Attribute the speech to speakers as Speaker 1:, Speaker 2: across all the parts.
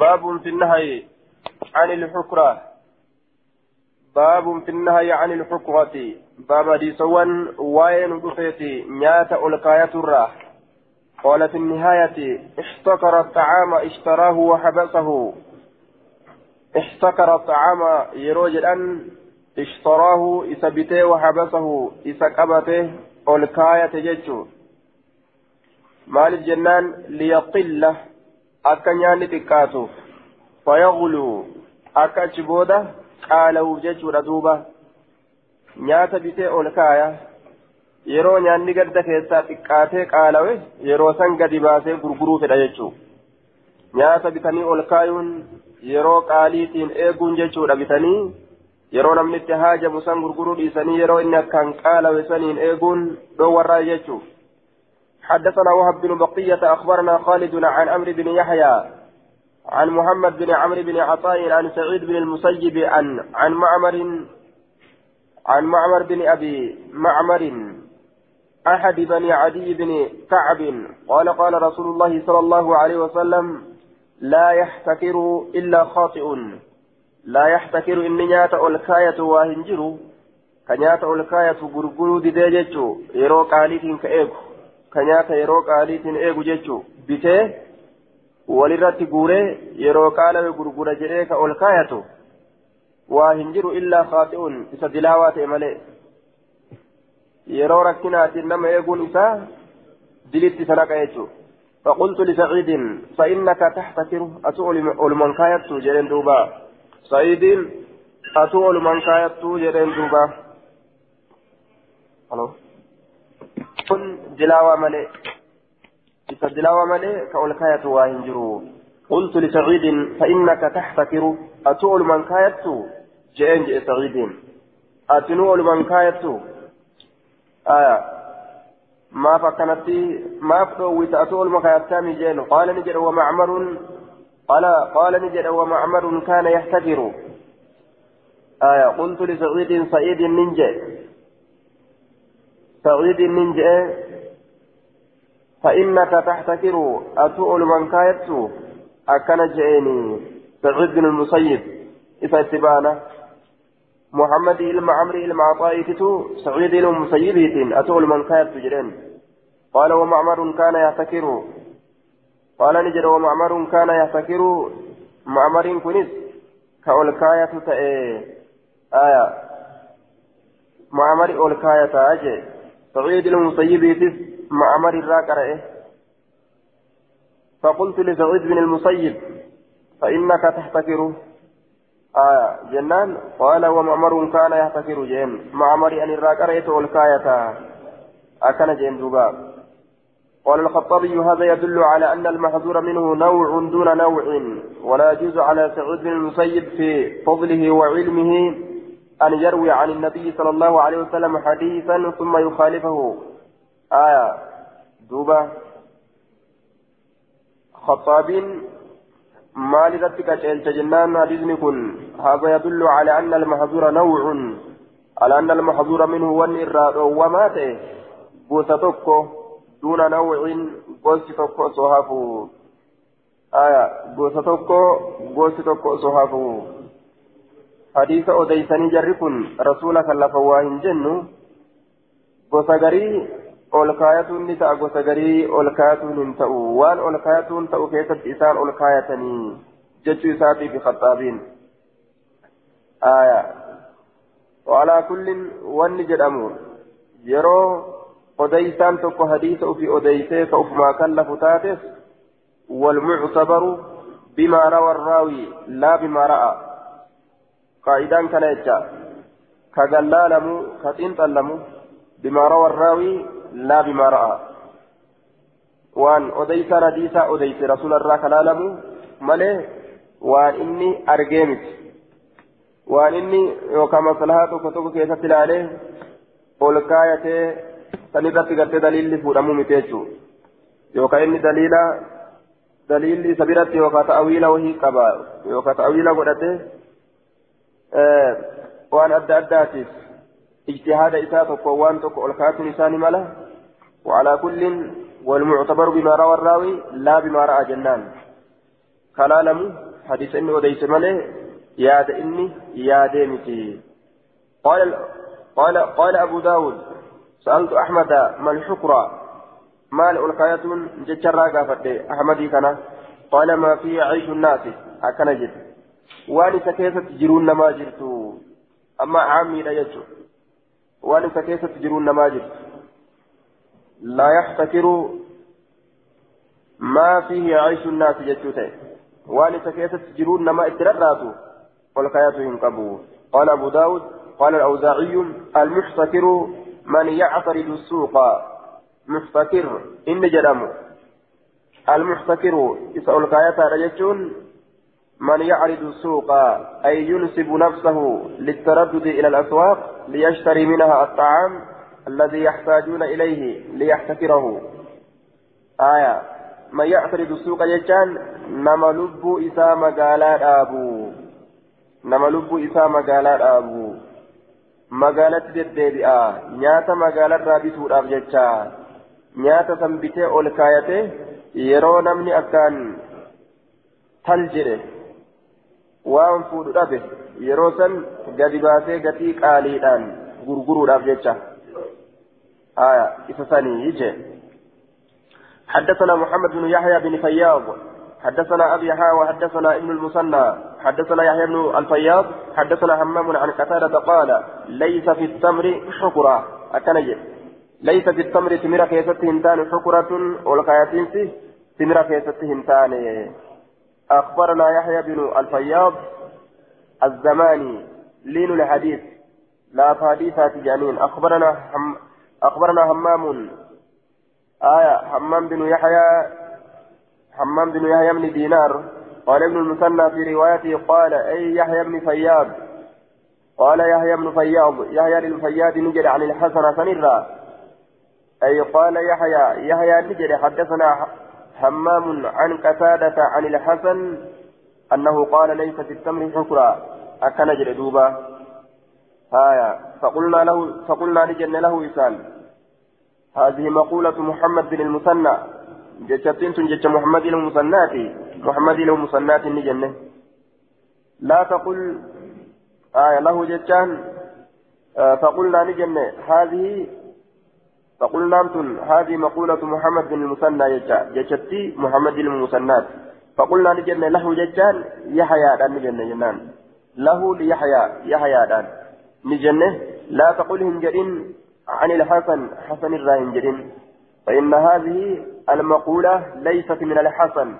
Speaker 1: باب في النهي عن الحكرة باب في النهي عن الحكرة باب دي سوان وين دفيتي نيات ألقاية الراح قال في النهاية احتكر الطعام اشتراه وحبسه. احتكر الطعام يروج أن اشتراه إسبته وحبسه إسكبته ألقاية ججو مال الجنان ليقل akka nyaanni xiqqaatuuf fayaghuluu akka achi booda qaala'uuf jechuudha duuba nyaata bitee ol kaaya yeroo nyaanni gadda keessaa xiqqaatee qaalawe yeroo san gadi baasee gurguruu fedha jechuudha nyaata bitanii ol kaayuun yeroo qaaliitiin eeguun jechuudha bitanii yeroo namni itti haajamu san gurguruu dhiisanii yeroo inni akkaan qaalawe saniin eeguun dhoowwarraa jechuudha. حدثنا وهب بن بقية أخبرنا خالد عن عمرو بن يحيى عن محمد بن عمرو بن عطاء عن سعيد بن المسيب عن عن معمر عن معمر بن أبي معمر أحد بني عدي بن كعب قال قال رسول الله صلى الله عليه وسلم لا يحتكر إلا خاطئ. لا يحتكر إن نيات الكاية واهنجر كنيات الكاية غرغرو ديجيتشو يرو قاليتين كأيكو ka nyaata yeroo qaaliitiin eegu jechuun bitee walirratti guuree yeroo qaalame gurgura jedhee ka ol kaayatu waa hin jiru illaa khaaxi'uun isa dilaawaa ta'e malee yeroo rakkinaatiin nama eeguun isaa dilitti sana qa'a jechuudha. فقلت لسعيد فإنك تحتكر أتؤل من كايت جرين دوبا سعيد أتؤل من كايت جرين دوبا ألو kun dilaawaa malee isa dilaawaa malee ka ol kaayatu waa قلت لسعيد فإنك تحتكر. أتؤل من كايت؟ جئن جئ سعيد. أتنؤل من كايت؟ آية. ما فكنت ما فوت أتؤل من كايت؟ جئن. قال نجد ومعمر. قال قال نجد ومعمر كان يحتكر. آية. قلت لسعيد سعيد ننجي سعيد من جاء فإنك تحتكر أتؤل من كايت أكن جئني سعيد بن المسيب. إذا اتبانا. محمد إلما عمري إلما عطائفتو سعيد إلما مسيبيت أتؤل من كايت جرين. قال ومعمر كان يحتكر. قال نجد ومعمر كان يحتكر. معمر كنس كأولكاية تأي. آية. معمر أولكاية أجي. سعيد المسيب مع عمر الراكرة فقلت لسعيد بن المسيب فإنك تحتكر. آه جنان؟ قال ومعمر كان يحتكر جين. مع عمر أن الراكرة والكاية. أكن جين دوبا. قال الخطابي هذا يدل على أن المحظور منه نوع دون نوع ولا يجوز على سعيد بن المسيب في فضله وعلمه أن يروي عن النبي صلى الله عليه وسلم حديثا ثم يخالفه. آية. دوبة. خطاب مال رتك جنان حديث كن هذا يدل على أن المحظور نوع. على أن المحظور منه والإراد ومات. بوسطك دون نوع. بوسطك صحافه آية. بوسطك بوسطك صحافه حديث أوديسني جركن رسولك لف واهن جنو غسغري ta'a gosa garii olkaayatuun hin ta'u waan olkaayatuun ta'u keessatti isaan olkaayatanii jechuu isaatiif khaxaabiin aya waalaa kullin wanni jedhamu yeroo odeysaan tokko hadiisa ufi odeysee ka ufumaa kallafu taates walmuctabaru bimaa rawa arraawi laa bimaa ra'a قاعدان كان يجا كجلالمو كتنطلمو بما روى الراوي لا بما رأى وان أديس رديسا أديس رسول الله كلالمو ملي وان إني أرجمت وان إني وكما صلاته كتب كيسة عليه أولكاية سنرتي قد دليل فورمو متيجو يوكا إني دليلا دليل سبيرتي يوكا تأويلا وهي كبا يوكا تأويلا قدته waan adda addaatiif اجتهاد إساءة وان تك الكاتب لسان ملا وعلى كل والمعتبر بما روى الراوي لا بما رأى جنان كلالم حديث إني وديس ملي ياد إني ياد متي قال قال قال أبو داود سألت أحمد ما الحكرة مال ألقاية جتشرا قافت أحمدي كان قال ما في عيش الناس أكن جد وأن كيف تجرون ما جرت أما عامي لا يجر وأن كيف تجرون ما جرت لا يحتكر ما فيه عيش الناس جتوته وأن كيف تجرون ما اترداتوا والقاية ينقبوا قال أبو داود قال الأوزاعي المحتكر من يعترض السوق محتكر إن جرموا المحتكر يسأل القاية رجل من يعرض السوق أي ينسب نفسه للتردد إلى الأسواق ليشتري منها الطعام الذي يحتاجون إليه ليحتكره. آية. من يعترض السوق يجان نما لب إسا مقالا أبو. نما لب إسا مقالا أبو. nyaata magaalarraa bituudhaaf jecha nyaata san bitee ol kaayate yeroo namni akkaan tal jedhe waan fuudhu dhabe yeroo san gadi baasee gatii qaaliidhaan gurguruudhaaf jecha. Isa sanii je حدثنا محمد بن يحيى بن فياض حدثنا أبي حا وحدثنا ابن المثنى حدثنا يحيى بن الفياض حدثنا همام عن قتادة قال ليس في التمر حكرة أكنجد ليس في التمر تمر كيست هنتان حكرة والقياتين تمر كيست هنتان أخبرنا يحيى بن الفياض الزماني لين الحديث. لا حديثات جانين أخبرنا هم أخبرنا همام. آية همام بن يحيى همام بن يحيى بن دينار. قال ابن المثنى في روايته قال أي يحيى بن فياض؟ قال يحيى بن فياض. يحيى بن فياض نجد عن الحسن سنرا أي قال يحيى يحيى نجد حدثنا همام عن قتادة عن الحسن أنه قال ليس في التمر حكرا. أكن دوبا. آية. فقلنا له فقلنا لجن له إسان هذه مقولة محمد بن المثنى. جتتين جت محمد المثنات. محمد المثنات نجنة لا تقل. آية له جتان. آه فقلنا نجنة هذه فقلنا أنتم هذه مقولة محمد بن المثنى جتتي محمد المثنات فقلنا نجنة له جتان يحيى دان نجنة جنان. له ليحيى يحيى دان نجنة لا تقل هنجرين عن الحسن حسن الراهنجرين فإن هذه المقولة ليست من الحسن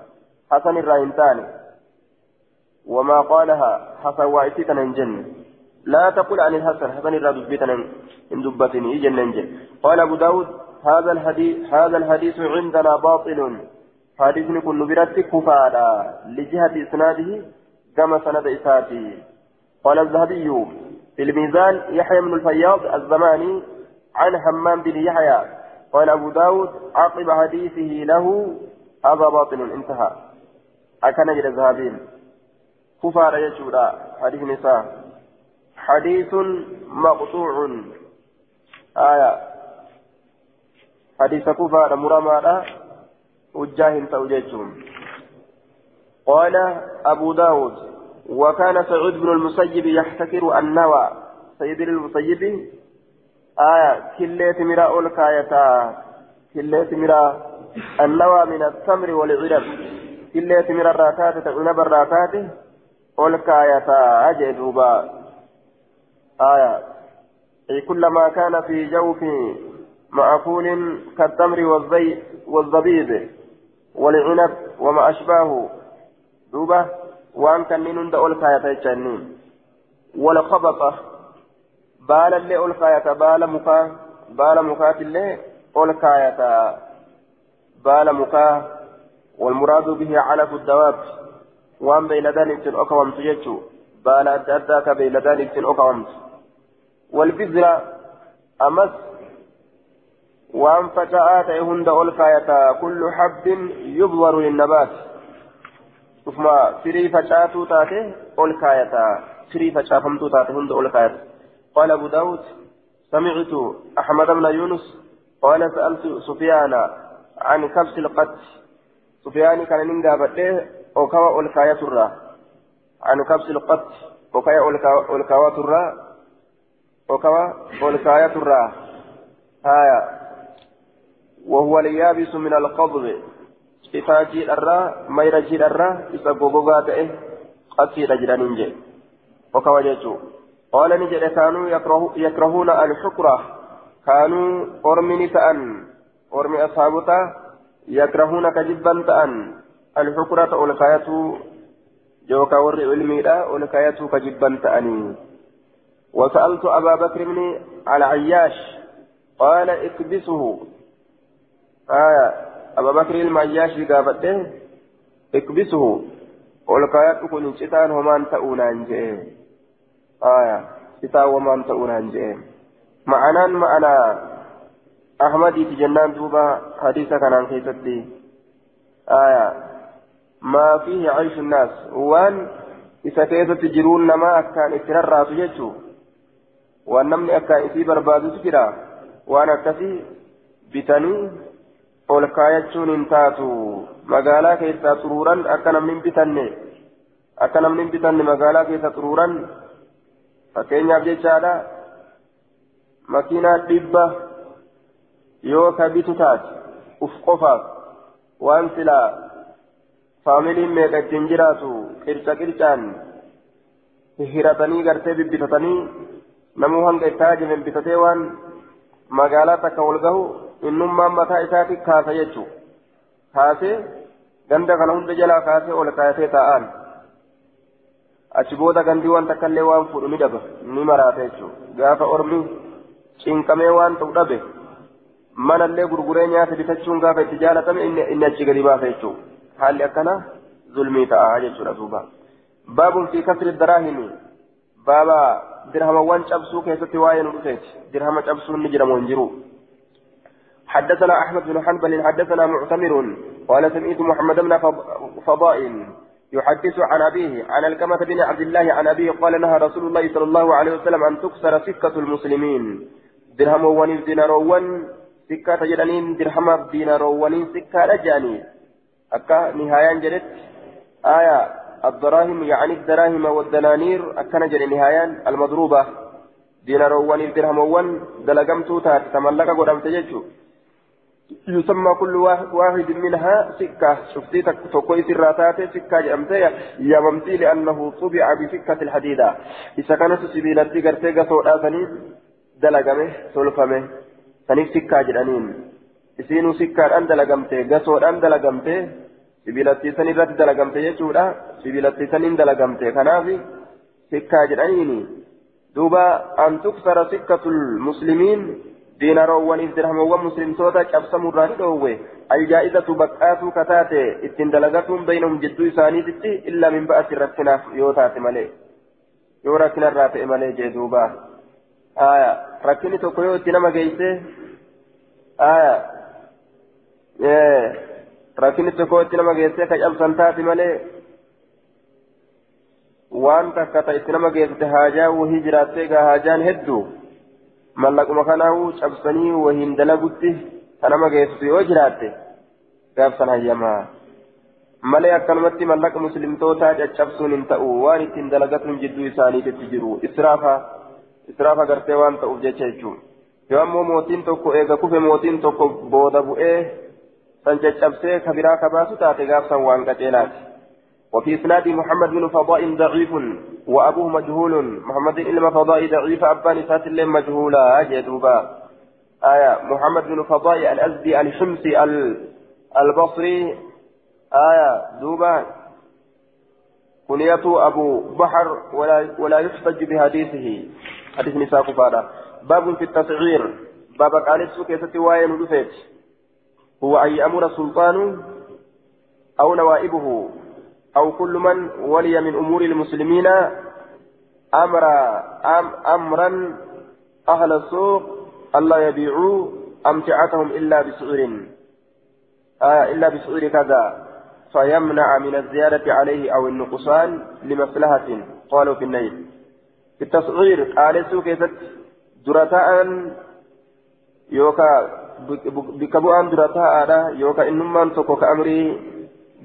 Speaker 1: حسن الراهنتان وما قالها حسن وايتنا جنة لا تقل عن الحسن حسن الراهنتان إن دبتني جنة قال أبو داود هذا الحديث هذا الحديث عندنا باطل. حديث نكون نبرت كفارا لجهة إسناده كما سند إساتي. قال الذهبي في الميزان يحيى بن الفياض الزماني عن حمام بن يحيى. قال أبو داود عقب حديثه له هذا باطل. انتهى. أكن الذهبين كفار يجودا حديث نساء. حديث مقطوع. آية. حديث كفار مرمى وجاه توجيتهم قال أبو داود وكان سعود بن المسيب يحتكر النوى. سيد المسيب. آية. كليت مرا أول كايتا كليت مرا النوى من التمر والعنب كليت مرا الراتات. عنب الراتات. أول كايتا أجدوبا. آية. أي كلما كان في جوف معقول كالتمر والزبيب والعنب وما أشباهه دوبة وأن كان من دول كايتا والخبطة baala illee ol kaayata baala mukaa baala mukaatillee ol kaayata baala mukaa والمراد به علف الدواب. وأن بيلدان ابتن أقومت يجو بالا أدى أدى كبيلدان ابتن أقومت والبذرة أمس وأن فتاة هند ألقايتا كل حب يبور للنبات. ثم فري فتاة تاتي ألقايتا فري فتاة فمتو تاتي هند ألقايتا قال أبو داود سمعت أحمد بن يونس قال سألت سفيان عن كبس القد. سفيان كان ننجا بده أو كوا الرا عن كبس القط وكايا والكاوات الراء وكوا والكايات الراء هايا وهو اليابس من القضب. إفاجي الراء ميرجي الراء إذا بوغوغا تئه قصير جرانين جي وكوا جيتو. قال نجد كانوا يكره يكرهون الحكرة كانوا أرمني تأن. أرمي أصحابتا يكرهون كجبا تأن. الحكرة والكاية يوكا ور علميدا والكاية كجبا تأني. وسألت أبا بكر بن العياش قال اكبسه آية أبا بكر المعياش قابته اكبسه والكاية كن شتان همان تأونان جئ آية شتان ومان تأونان جئ معنان معنا أحمدي في جنان دوبا حديثة كان كيستي آية ما فيه عيش الناس. وان إذا كيف تجرون نما أكان إترار تججو وان نمني أكان إسي بربادو سكرا وان أكسي بتني ol kaayachuun hin taatu magaalaa keessaa xuruuran akka namni hin bitanne akka namni hin bitanne magaalaa keessa xuruuran fakkeenyaaf jechaadha makiinaa dhibba yoo ka bitu taate uf qofaaf waan silaa faamiliin meeqa ittiin jiraatu qirca qircaan hiratanii gartee bibbitatanii namuu hanga itti haajamen bitatee waan magaalaa takka wal gahu innummaan mataa isaati kaasa jechuu kaasee ganda kana hunda jalaa kaasee ol kaasee taa'an achi booda gandii waan takkallee waan fudhu ni dhaba ni maraata jechuu gaafa ormi cinqamee waan ta'u dhabe manallee gurguree nyaata bitachuun gaafa itti jaalatame inni achi gadi baasa jechuu haalli akkana zulmii ta'a jechuudha duuba baabun fi kasri daraahimi baaba dirhamawwan cabsuu keessatti waa'ee nu dhufeeti. Dirhama cabsuun ni jiru. حدثنا أحمد بن حنبل حدثنا معتمر قال سمعت محمد بن فضائل يحدث عن أبيه عن الكمة بن عبد الله عن أبيه قال نهى رسول الله صلى الله عليه وسلم أن تكسر سكة المسلمين. درهم ونين دينار ون سكة تجدنين درهم دينار ونين سكة رجاني. أكا نهاية جرت آية الدراهم يعني الدراهم والدنانير أكا نجري نهاية المضروبة. دينار ونين درهم ون دلقمتو تات تملك قدام تججو. يسمى كل واحد منها سكة. شفتي تكوي سراتات سكة جامتة يممتي لأنه طبع بسكة الحديدة. إذا كانت سبيلتي قرتي قصودا سنين دلقمه سلفمه سنين سكة جرانين. إسينو سكة أن دلقمتي قصود أن سنين رات دلقمتي يجودا سبيلتي سنين دلقمتي كنافي سكة جرانين دوبا أن تكسر سكة المسلمين diinaroowwaniif dirhamawwan muslimtoota cabsamurraa ni dhoowwe aljaa'izatu baqqaatuu kataate ittiin dalagatuun baynahum jidduu isaaniititti illaa min ba'asi rakkinaaf yoo taate malee yoo rakkinarraa ta'e malee jee duuba aya rakkinni tokko yoo itti nama geeyse aya rakkinni tokko yoo itti nama geesse ka cabsan taate malee waan takka ta itti nama geessite haajaa wahii jiraattee gaa haajaan hedduu mallaquma kanaahu cabsanii wahiin dalagutti kanama geessisu yoo jiraatte gaafsan hayyamaa malee akkanumatti mallaqa muslimtootaa caccabsuun hin ta'u waan ittiin dalagatuun jidduu isaaniititti jiru israafa israafa gartee waan ta'uuf jecha jechuun yoo ammoo mootiin tokko eega kufe mootiin tokko booda bu'ee kabiraa kabaasu taate gaafsan waan qaceelaati وفي إسناد محمد بن فضاء ضعيف وأبوه مجهول محمد بن فضاء ضعيف أبان سات مجهولا جدوبا آية محمد بن فضاء الأزدي الحمصي البصري آية دوبا كنيته أبو بحر ولا ولا يحتج بحديثه حديث نساء كفارة باب في التسعير باب قال السوق يستوى هو أن يأمر سلطان أو نوائبه أو كل من ولي من أمور المسلمين أمر أم أمرا أهل السوق ألا يبيعوا أمتعتهم إلا بسعر. آه إلا بسعر كذا. فيمنع من الزيادة عليه أو النقصان لمصلحة. قالوا في النيل. في التصغير قال السوق درتاء يوكا بكبوان درتاء يوكا إنما تكو كأمري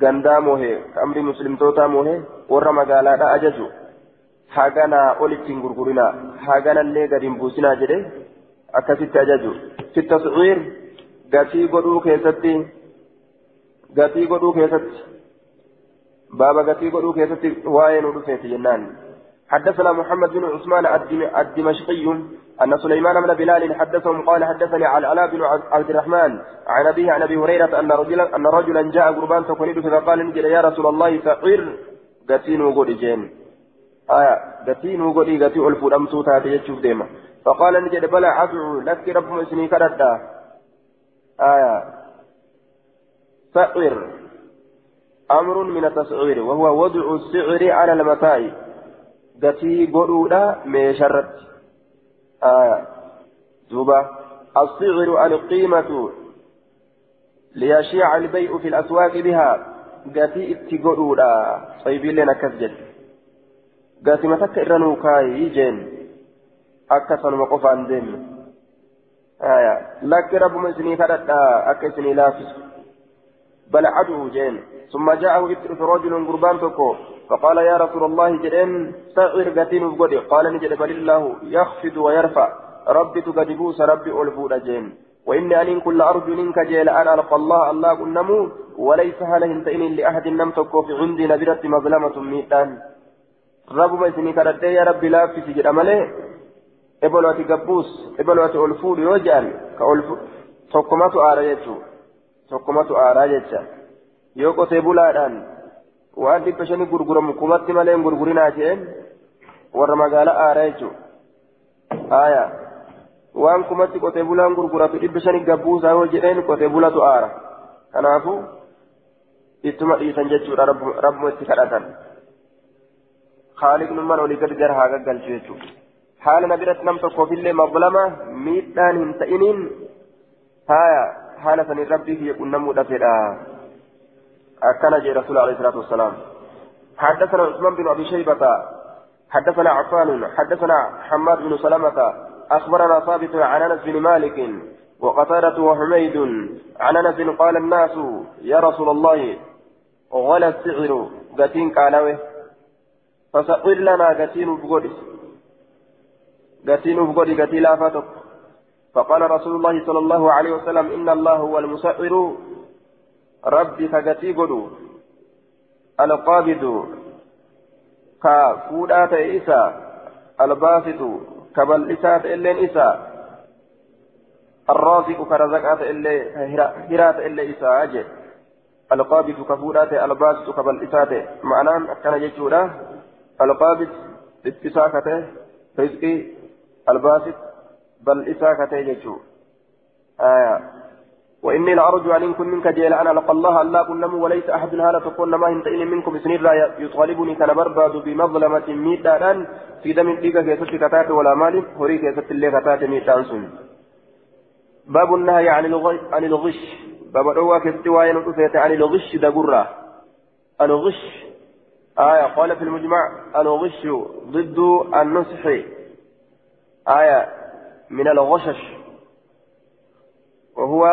Speaker 1: gandaa moohee amri muslimtootaa moohee warra magaalaadha ajaju haganaa olitti hin gurgurinaa haganallee gadi hin buusinaa jedhe akkasitti ajaju fi tasciir gatii godhuu keessatti gatii godhuu keessatti بابا قتي قدو كيستي واين ودفيت جنان حدثنا محمد بن عثمان الدمشقي أن سليمان بن بلال حدثهم قال حدثني على علاء بن عبد الرحمن عن أبيه عن أبي هريرة أن رجلا أن رجلا جاء قربان تقليد فقال نجد يا رسول الله فقر قتين وقل جين آية. قتين وقل قتي ألف أمسو تاتي ديما. فقال نجد بلا أدعو لك رب مسني كردا. آية. فقر أمر من التسعير وهو وضع السعر على المتاع. قلولا ميشرت آية زوبا الصغر القيمة ليشيع البيع في الأسواق بها قتي اتقلولا صيبين لنا كسجد قتي متك إرنو كاي جين أكثر وقفان دين آية لك رب مسني فرد أكسني لافس بل عدو جين ثم جاءه ابتئس رجل قربان تكو فقال يا رسول الله جدين سعر قتين بقدي قال نجد بل الله يخفض ويرفع. ربي تقدبوس ربي ألفو جين وإني أن كل أرجو منك جيل أن ألقى الله الله قل نمو وليس هله انتئن لأحد لم تكو في عندي نبرة مظلمة ميتان. رب ما اسمي كردي يا ربي لا في سجد أمله. إبلوة قبوس إبلوة ألفو يوجان كألفو تقمت آريته تقمت آريته yoo qotee bulaadhaan waan dhibba shanii gurguramu kumatti malee hin gurgurinaa jeen warra magaalaa aaraa jechuudha aayaa waan kumatti qotee bulaan gurguratu dhibba shanii gabbuusaa yoo jedheen qotee bulatu aara kanaafu ittuma dhiisan jechuudha rabbuma itti kadhatan haaliqnummaan olii gadi gara haa gaggalchu jechuudha haala na biratti nam tokkoofillee mablama miidhaan hin ta'iniin aayaa sanii rabbii kiyya qunnamuu dhafedha. أكن جي رسول عليه الصلاة والسلام حدثنا عثمان بن أبي شيبة حدثنا عفان حدثنا حماد بن سلمة أخبرنا ثابت عن أنس بن مالك وقتادة وحميد عن أنس قال الناس يا رسول الله غلى السعر قتين قالوه فسئر لنا قتين بقدس قتين بقدس قتين لا فاتك فقال رسول الله صلى الله عليه وسلم إن الله هو المسعر. ka fuudhaa ta'e isa albaasitu ka bal'isaa ta'e illeen isa الرازق كرزقات إلي هرات إلي إساء القابض كفورات الباسط كبالإسات معناه كان يجودا القابض اتساكته رزقي الباسط بل إساكته يجو آية وإني لأرجو أن كن منك جيل أنا لقى الله ألا كن وليس أحد هذا تكون ما هنتئن منكم سنين لا يطالبني كان برباد بمظلمة ميتان في دم ديك كيست كتات ولا مال هري كيست اللي كتات ميتان سن باب النهي عن الغش عن الغش. باب الأوى كستوايا نقفت عن الغش دقرة. الغش. آية قال في المجمع الغش ضد النصح. آية من الغشش وهو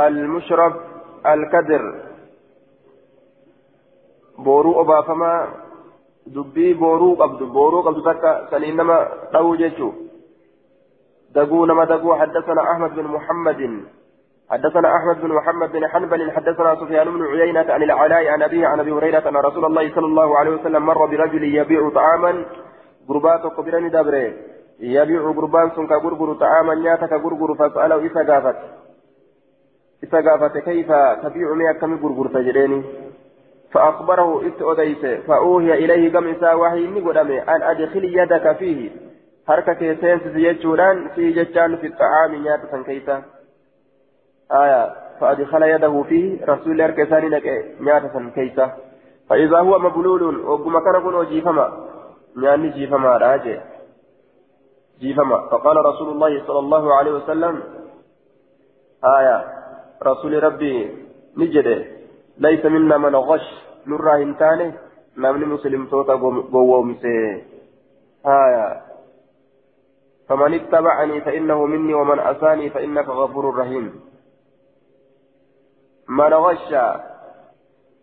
Speaker 1: المشرف الكدر. بورو أبافما دبي بورو قبض بورو قبض تكا سنينما دو جيشو. دقو نما دقو حدثنا أحمد بن محمد. حدثنا أحمد بن محمد بن حنبل حدثنا سفيان بن عيينة عن العلاء عن أبيه عن أبي هريرة أن رسول الله صلى الله عليه وسلم مر برجل يبيع طعاما قربات قبران دبره يبيع قربان سنك قرقر طعاما نياتك قرقر فسأله إذا قافت. isa gaafate kayfa tabiicu mee akkami gurgurta jedheeni فأخبره إت أديس فأوهي إليه قم إسا وحي نقدمي أن أدخل يدك فيه. حركة كيسين سيجتشوران في جتشان في الطعام نياتا كيسا آية فأدخل يده فيه رسول الله كيسان نياتا كيسا فإذا هو مبلول وقم كان كن جيفما نياني جيفما راجع. جيفما. فقال رسول الله صلى الله عليه وسلم آية رسول ربي نجده ليس منا من غش نرى هنتاني نمني مسلم توتا قوومسي آية فمن اتبعني فإنه مني ومن أساني فإنك غفور رحيم. من غش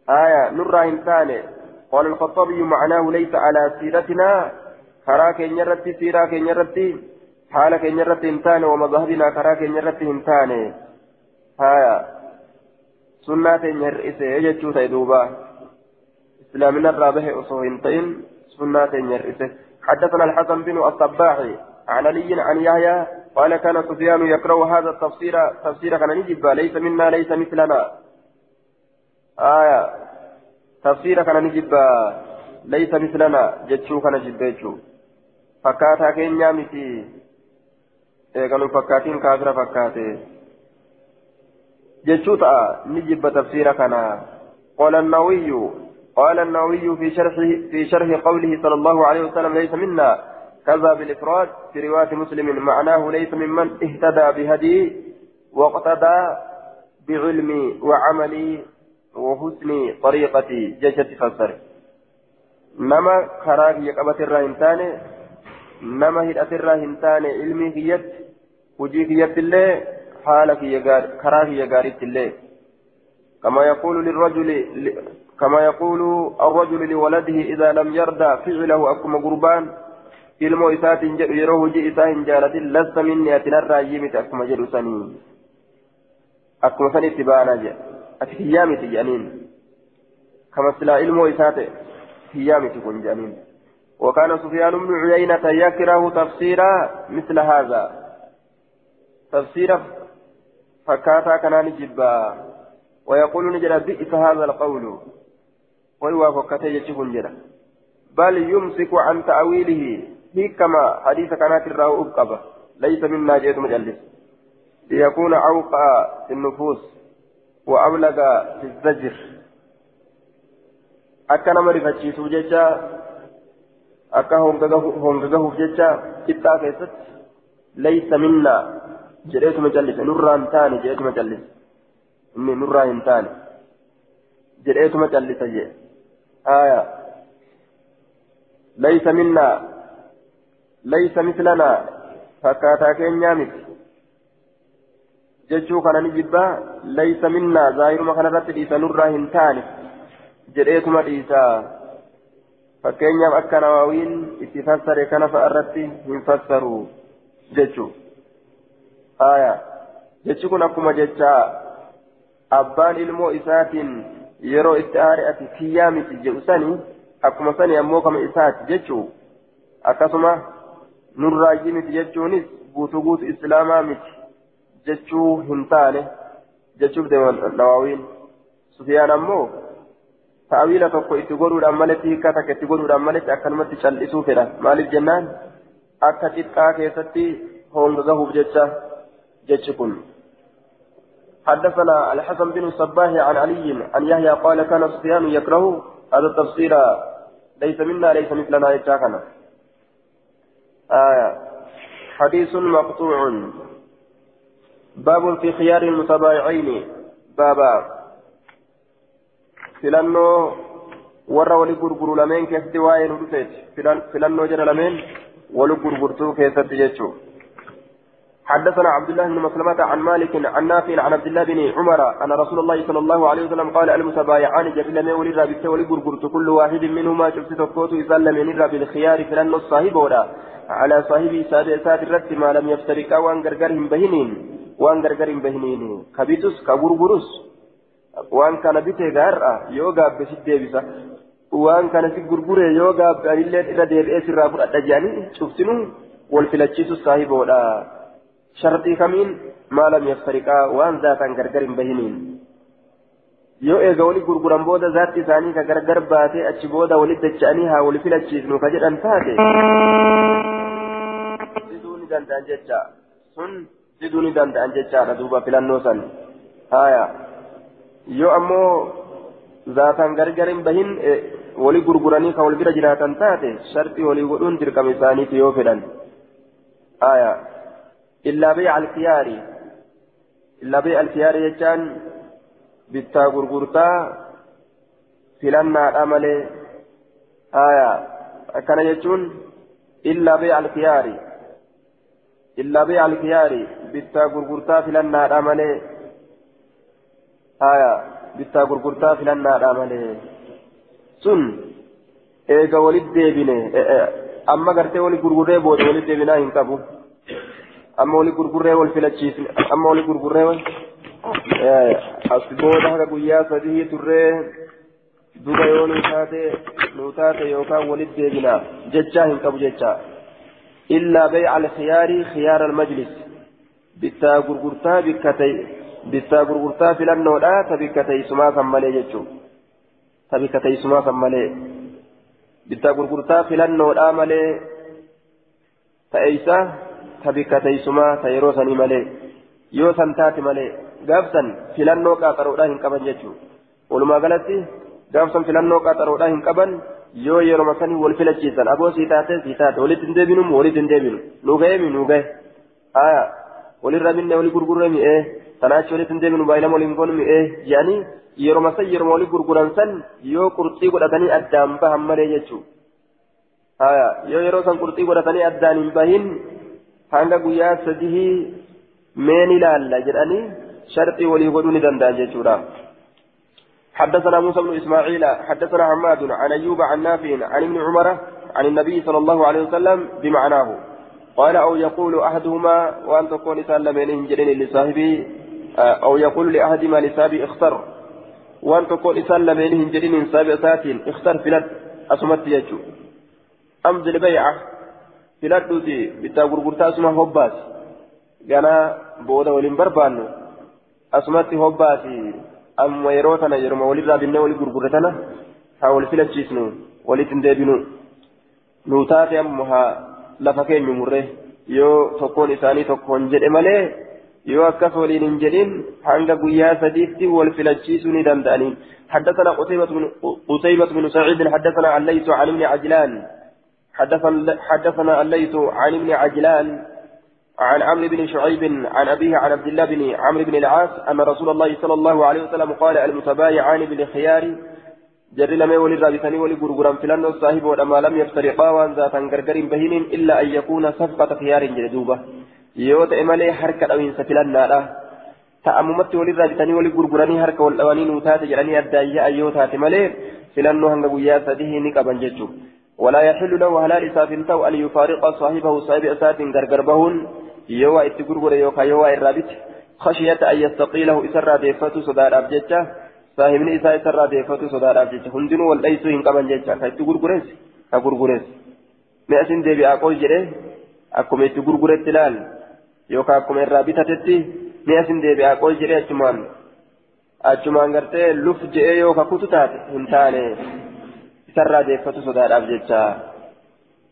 Speaker 1: آية نرى إنسان قال الخطابي معناه ليس على سيرتنا كراك ينرتي سيراك ينرتي حالك ينرتي إنسان ومذهبنا كراك ينرتي إنسان آية سنة ينرئسي يجتشو تيدوبا إسلامنا الرابح أصوه إنتين سنة ينرئسي حدثنا الحسن بن الصباح عن علي عن يحيى قال كان سفيان يقرأ هذا التفسير تفسير كان نجيب ليس منا ليس مثلنا آية تفسير كان نجيب ليس مثلنا جتشو كان جبيتشو فكاتا كينيا متي eegalu fakkaatiin kaafira fakkaate. Jechuu ta'a ni jibba tafsiira kana. Qaala annawiyyu قال النووي في شرحه في شرح قوله صلى الله عليه وسلم ليس منا كذا بالإفراد في رواية مسلم معناه ليس ممن اهتدى بهدي واقتدى بعلمي وعملي وحسن طريقتي جشة فسر نما كراك يقبت الراهنتان نما هدأت الراهنتان علمي هيت وجيك يت الله حالك يقار كراك يقارت الله كما يقول للرجل كما يقول الرجل لولده إذا لم يرضى فعله أكما قربان ilmoo isaatiin jedhu yeroo hojii isaa hin jaalatin lasta minni ati narraa miti akkuma jedhu sanii akkuma san itti baanaa jedha ati hiyyaa miti jedhaniin kama silaa ilmoo isaa ta'e hiyyaa miti kun jedhaniin وكان سفيان بن عيينة يكره تفسير مثل هذا. تفسير فكاتا كان جبا. ويقول نجد بئس هذا القول. ويوافق يجب جرا بل يمسك عن تأويله. هيكما حديث كانت الراو أبقبة ليس مما جئت مجلس. ليكون أوقع في النفوس. وأبلغ في الزجر. nama rifachiisuu jecha akka hongagahuuf jecha qixxaa keessatti laysa minnaa jedheetuma callise nurraa hin taane jedheetuma callise inni nurraa hin taane jedheetuma callisa jee aya laysa minnaa laysa mislana fakkaataa keenyaa miti jechuu kana ni jibbaa laysa minnaa zaahiruma kanarratti dhiisa nurraa hin taane jedheetuma dhiisaa fakkeenyaaf akka nawaawiin itti fassare kana fa'a irratti hin fassaru jechuu aya jechi kun akkuma jechaa abbaan ilmoo isaatiin yeroo itti aare ati kiyyaa miti jedhu sani akkuma sani ammoo kama isaati jechuu akkasuma nurraayyii miti jechuunis guutuu guutuu islaamaa miti jechuu hin taane jechuuf deeman nawaawiin sufiyaan ammoo hiikaa takka itti godhuudhaan maletti akkanumatti cal'isuu fedha maaliif jennaan akka xiqqaa keessatti honga gahuuf jecha jechi kun حدثنا الحسن بن الصباح عن علي عن يحيى قال كان سفيان يكره هذا التفسير ليس منا ليس مثلنا يتشاكنا آية حديث مقطوع باب في خيار المتبايعين بابا filannoo warra wali gurguru lameen keessatti waa'ee nu dhufeeti. Filannoo jala lameen wali gurgurtuu keessatti jechuudha. حدثنا عبد الله بن مسلمة عن مالك عن نافع عن عبد الله بن عمر أن رسول الله صلى الله عليه وسلم قال المتبايعان جبل من ولد بالت ولقرقرت كل واحد منهما شفت تفوت يسلم من بالخيار فلن الصاحب ولا. على صاحبه سابع سات الرد ما لم يفترقا وأن غرغرهم بهنين وأن غرغرهم بهنين. كبيتوس كغرغروس وان كان بيته غارا يوغا بسيت ديبسا وان كان في غرغره يوغا بأنيلة إلى ديبئة سراب الأجاني شفتنو والفلتشيس الصاحب ولا sharxii kamiin maa lam yaftariqaa waan zaataan gargar hin bahiniin yoo eega wali gurguran booda zaatti isaanii ka gargar baatee achi booda walit dacha'anii haa wali filachiisnu ka jedhan taate diduu ni danda'an jecha sun diduu ni danda'an jechaadha duuba filannoo san haya yoo ammoo zaataan gargar hin bahin wali gurguranii ka wal bira jiraatan taate sharxii walii godhuun dirqama isaaniiti yoo fedhan haya إلا بيع الخيار إلا بيع الخيار يجان بتا غرغرتا فلنا الأمل آية كان يجون إلا بيع الخيار إلا بيع الخيار بتا غرغرتا فلنا الأمل آية bittaa gurgurtaa filannaadha malee sun eega walit deebine amma gartee walit gurgurree booda walit deebinaa hin qabu amma walit gurgurree wal filachiisne amma walit gurgurree as booda haga guyyaa sadii turree duba yoo nuu taate nuu taate yookaan walit deebinaa jechaa hin qabu jechaa illaa bay'a alkhiyaarii khiyaara almajlis bittaa gurgurtaa bikkatee bittaa gurgurtaa filannoodha ta bikka teessumaa san malee jechuun ta bikka teessumaa san malee bittaa gurgurtaa filannoodha malee ta'eeysa ta bikka teessumaa ta yeroo sanii malee yoo san taate malee gaafsan filannoo qaaxaroodhaa hin qaban jechuun walumaa galatti gaafsan filannoo qaaxaroodhaa hin qaban yoo yeroo sanii wal filachiisan aboo sii taate sii taate walitti hin deebinu walitti hin deebinu nu ga'ee mi nu ga'e walirra minne wali gurgurre mi'ee sanaachi walitti hin deebinu baay'inama waliin goonu mi'ee jedhanii yeroo san yeroo walii gurguran san yoo qurxii godhatanii addaan bahan malee jechuudha yoo yeroo san qurxii godhatanii addaan hin bahin hanga guyyaa sadii meen ilaalla jedhanii sharxii walii godhuu ni danda'an jechuudha. حدثنا موسى بن اسماعيل حدثنا حماد عن ايوب عن نافع عن ابن عمر عن النبي صلى الله عليه وسلم بمعناه قال أو يقول احدهما وان تكون سلمين جرين لصاحبه أو يقول لأحدهما لسابي اختر. وأن تقول إسان لمن هنجرين سابي أساتين اختر فلت أسمت يجو. أمز البيعة فلت دوتي بتا غرغرتا أسمى هباس غانا بودا ولين بربانو. أسمت هباسي أما يروتنا يرمى ولي رابنا ولي غرغرتنا. حاول فلت جيسنو ولي تندبنو نوتاتي أمها لفكين يمره يو تكون إساني تكون جد مالي yoo akkas waliin hin jedhin hanga guyyaa sadiitti wal filachiisuu ni danda'aniin. حدثنا قتيبة بن سعيد حدثنا الليث عن ابن عجلان حدثنا الليث عن ابن عجلان عن عمرو بن شعيب عن أبيه عن عبد الله بن عمرو بن العاص أن رسول الله صلى الله عليه وسلم قال المتبايعان بالخيار جر لما ولي رابطني ولي غرغران فلان الصاحب ولما لم يفترقا وان ذاتا غرغر بهين إلا أن يكون صفقة خيار جلدوبة yoo ta'e malee harka dhawiinsa filannaadha. Ta'ammumatti walirraa bitanii walii gurguranii harka wal dhawanii nuu taate jedhanii addaan yaa'an yoo taate malee filannoo hanga guyyaa sadii ni qaban jechuudha. ولا يحل له هلال إساف تو أن يفارق صاحبه صاحب أسات غرغر بهن يوا اتغرغر يوكا يوا الرابط خشية أن يستقيله إسرى ديفتو صدار أبجتة صاحبني إسا إسرى ديفتو صدار أبجتة هندن والأيسو إن قبن جتة كاتغرغرس كغرغرس مئة ديبي أقول جري أكم اتغرغرت تلال yookaan akkuma irraa bitatetti ni asin deebi'aa qoy jedhee achumaan achumaan gartee luf je'ee yoo kakutu taate hin taane isarraa deeffatu sodaadhaaf jecha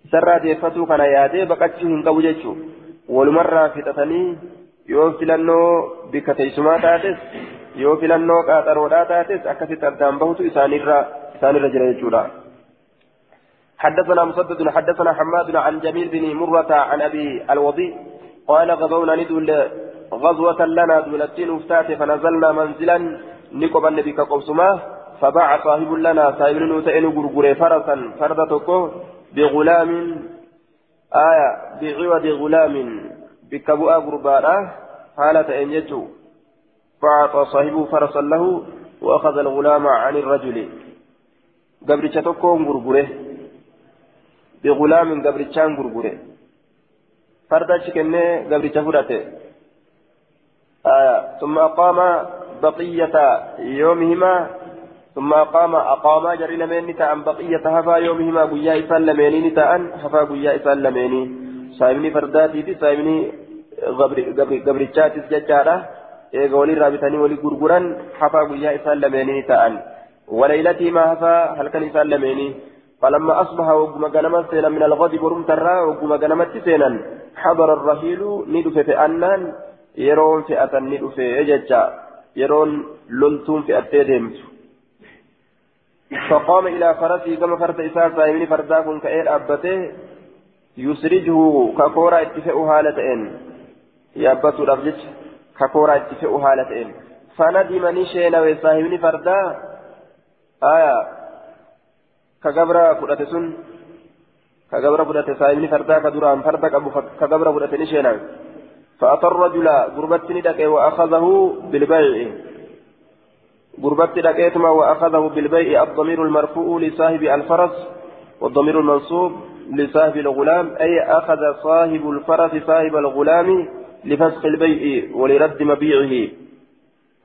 Speaker 1: isarraa deeffatu kana yaadee baqachuu hin qabu jechuu walumarraa fixatanii yoo filannoo bikka teessumaa taates yoo filannoo qaaxaroodhaa taates akkasitti addaan bahutu isaanirra isaanirra jira jechuudha. حدثنا مسدد حدثنا حماد عن جميل بن مرة عن أبي الوضيء قال غزونا ندول غزوة لنا دولتين وفتات فنزلنا منزلا نقب النبي كقبسما فباع صاحب لنا صاحب نوتين غرغري فرسا فردتك بغلام. آية بعوض غلام. بكبؤ غرباء حالة إن يجو. فأعطى صاحبه فرسا له وأخذ الغلام عن الرجل. قبرتك غرغره بغلام قبرتشان غرغره فردا شكنه قبل تفرته آية ثم أقام بقية يومهما ثم أقام أقام جري لمن تأن بقية هفا يومهما قيا إسان لميني تأن هفا قيا إسان لميني سايمني فرداتي تي سايمني gabrichaatis jechaadha eega walii raabitanii walii gurguran hafaa guyyaa isaan lameenii ta'an walaylatii maa hafaa halkan isaan lameenii فلما أصبح وقم غنمت سينا من الغد برمت الرا وقم غنمت سينا حضر الرحيل ندف في أنان يرون فئة ندف إججا يرون لنتم في التدمت فقام إلى فرسه كما فرد إساسا من فرداكم كأير أبته يسرجه ككورا اتفاء هالتين يابتو رفجت ككورا اتفاء هالتين فندم نشينا وصاحبني فردا آية كجبرا فدته سن صاحبني فردا كدران فردا كابو نشينا فأتى الرجل غربتني دك وأخذه بالبيع قربت لقيتما وأخذه بالبيع الضمير المرفوع لصاحب الفرس والضمير المنصوب لصاحب الغلام أي أخذ صاحب الفرس صاحب الغلام لفسخ البيع ولرد مبيعه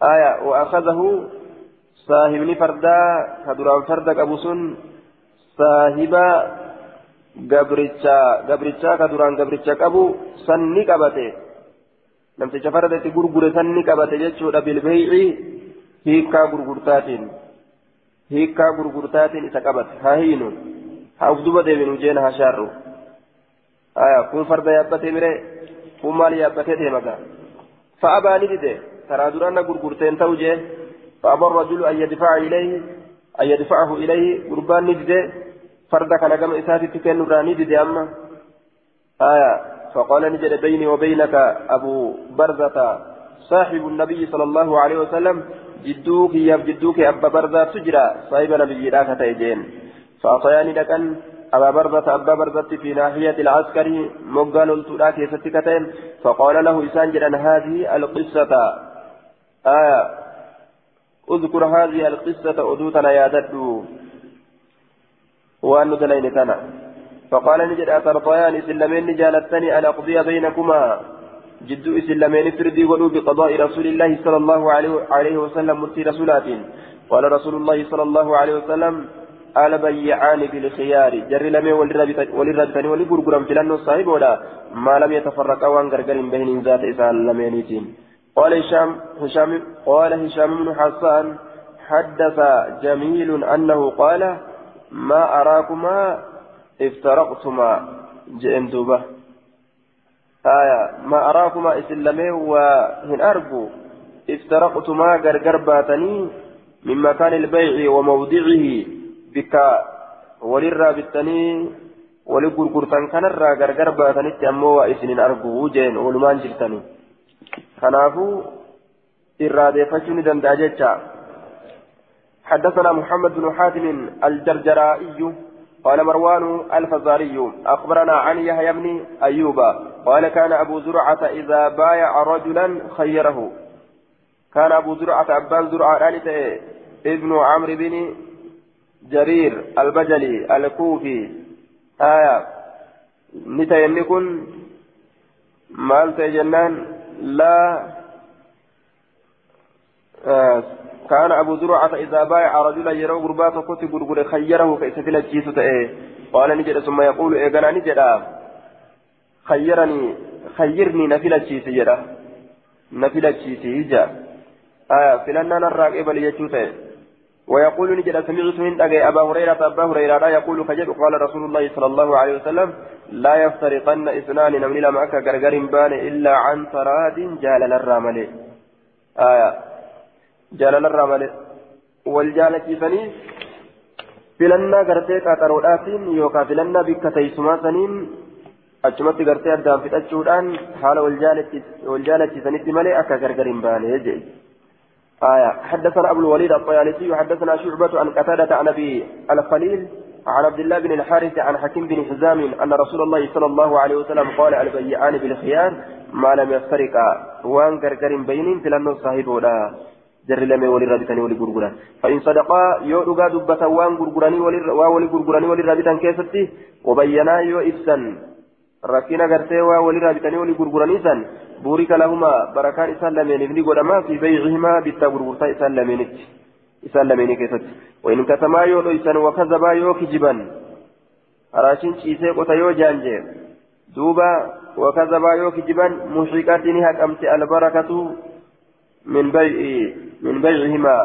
Speaker 1: آية وأخذه صاحب فردا كدران فردا أبو سن صاحب gabrichaa ka duraan gabricha qabu sanni qabate namticha fardatti gurgure sanni qabate jechuudha bilbeeyci hiikkaa gurgurtaatiin hiikkaa gurgurtaatiin isa qabate haa hiinu haa uf duba deebinu jeena haa shaarru aya kun farda yaabbatee mire kun maal yaabbatee deemaga fa'abaa ni dide karaa duraanna gurgurteen ta'u jee فأبى الرجل أن يدفع إليه أن يدفعه إليه قربان نجده فرد كان كما إساتي تكن راني دي أما آية فقال نجد بيني وبينك أبو برزة صاحب النبي صلى الله عليه وسلم جدوك يا جدوك أبا برزة تجرى صاحب نبي راكة تيجين فأعطياني لكن أبا برزة أبا برزة في ناحية العسكري مقال التلاك يستكتين فقال له إسان جدا هذه القصة آية اذكر هذه القصة أدوتنا يا ددو وأن دلين تنا. فقال نجد أترضيان إسلامين جالتني أن أقضي بينكما. جد إسلامين فردي ولو بقضاء رسول الله صلى الله عليه وسلم متي رسولات قال رسول الله صلى الله عليه وسلم آل بيعان بالخيار جر وللربتني ولقرقرم في لأنه صاحب ولا. ما لم يتفرقا وان قرقر بين ذات إسان لمينيتين قال هشام هشام قال هشام بن حسان حدث جميل أنه قال ما أراكما افترقتما جئن دوبة. آية ما أراكما إسلامي وهن أرجو. افترقتما غرغر باتني من مكان البيع وموضعه بك وللرا بالتني ولغرغرتن كنرا غرغر باتني تأمو وإسنين أرجو جين ولمان جلتني. كنافو إرادة فشوني دنداجتشا حدثنا محمد بن حاتم الجرجرائي قال مروان الفزاري أخبرنا عن يحيى بن أيوب قال كان أبو زرعة إذا بايع رجلا خيره. كان أبو زرعة أبان زرعة ابن عمرو بن جرير البجلي الكوفي. آية نتا يمكن مالت جنان لا آه كان أبو زرعة إذا بايع رجلا يرى غربات كوتي غرغر خيره كيسفل الجيس تأيه قال نجد ثم يقول إيقنا نجد؟ خيرني خيرني نفل الجيس جدا. نفل الجيس هجا آية فلنا نراك إبل يجوته ويقول نجد سمعت من أجي أبا هريرة أبا هريرة لا يقول كجد. قال رسول الله صلى الله عليه وسلم لا يفترقن إثنان نمني لما غرغر بان إلا عن تراد جال الرامل آية jaalallarraa malee wal jaalachiisanii filannaa gartee qaxaroodhaatiin yookaan filannaa bikka teessumaa saniin achumatti gartee addaan fixachuudhaan haala wal jaalachiisanitti malee akka gargar hin baane jee آية حدثنا أبو الوليد الطيالسي وحدثنا شعبة عن قتادة عن أبي الخليل عن عبد الله بن الحارث عن حكيم بن حزام أن رسول الله صلى الله عليه وسلم قال البيعان بالخيار ما لم يفترقا وان كركر بين فلنه صاحب جر لمي ولي رابطاني ولي غرغران فإن صدقا يو دغا دبتا وان غرغراني ولي وا ولي غرغراني ولي رابطان كيستي وبينا يو إبسن ركينا غرتي وا ولي رابطاني ولي غرغراني سن بورك لهما بركان إسان لمن ابن قدما في بيعهما بيتا غرغرتا إسان لمنك إسان لمن كيستي وإن كتما يو إسان وكذبا يو كجبا أراشين شيسي قتا يو جانجي دوبا وكذبا يو كجبا محرقاتني هكامتي البركة من بيع من بيعهما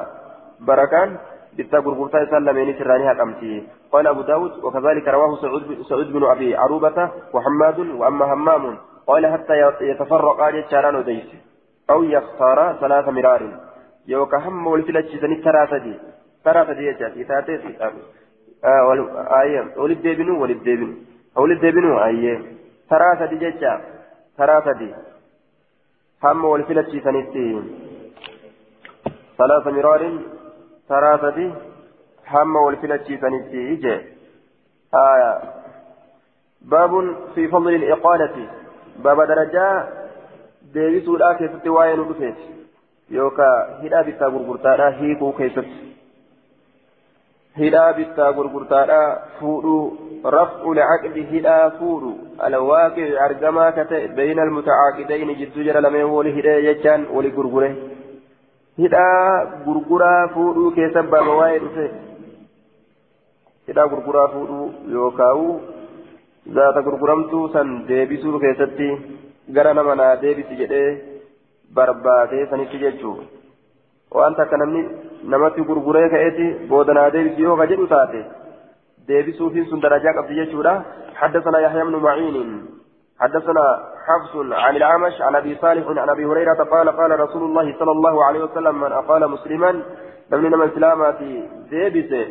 Speaker 1: بركان بتا غرغرتا سلمين سراني حكمتي قال أبو داود وكذلك رواه سعود سعود بن أبي عروبة وحماد واما همام. قال حتى يتفرقا جتشاران وديس. أو يختارا ثلاث مرار. يوكا هم ولفلتشيسني تراتدي. تراتدي يجات يتاتي آه آية ولد ديبنو ولد ديبنو ولد ديبنو آية. تراتدي جتشا تراتدي. هم ولفلتشيسني ثلاث مرار ثلاثة هم والفلتشي سنتي إجي آية باب في فضل الإقالة باب درجة ستوايا ندفت yookaan hidhaa bittaa gurgurtaadhaa hiikuu keessatti hidhaa bittaa gurgurtaadhaa fuudhuu raf'u lacaqdi hidhaa fuudhu alwaaqici argamaa ka ta'e bayna almutacaaqidaini jidduu jara lameen wali hidhee jechaan wali gurgure hidhaa gurguraa fuudhuu keessa baaba waa'ee dhufe hidhaa gurguraa fuudhuu yookaan zaata gurguramtuu san deebisuu keessatti gara nama naa deebisi jedhee barbaadee sanitti jechuudha waan takka namni namatti gurguree ka'eeti booda naa deebisi yoo ka jedhu taate deebisuufiin sun darajaa qabdi jechuudha حدثنا يحيى بن حدثنا حفص عن الأعمش عن أبي صالح عن أبي هريرة قال قال رسول الله صلى الله عليه وسلم من أقال مسلما لم من سلامة ديبسه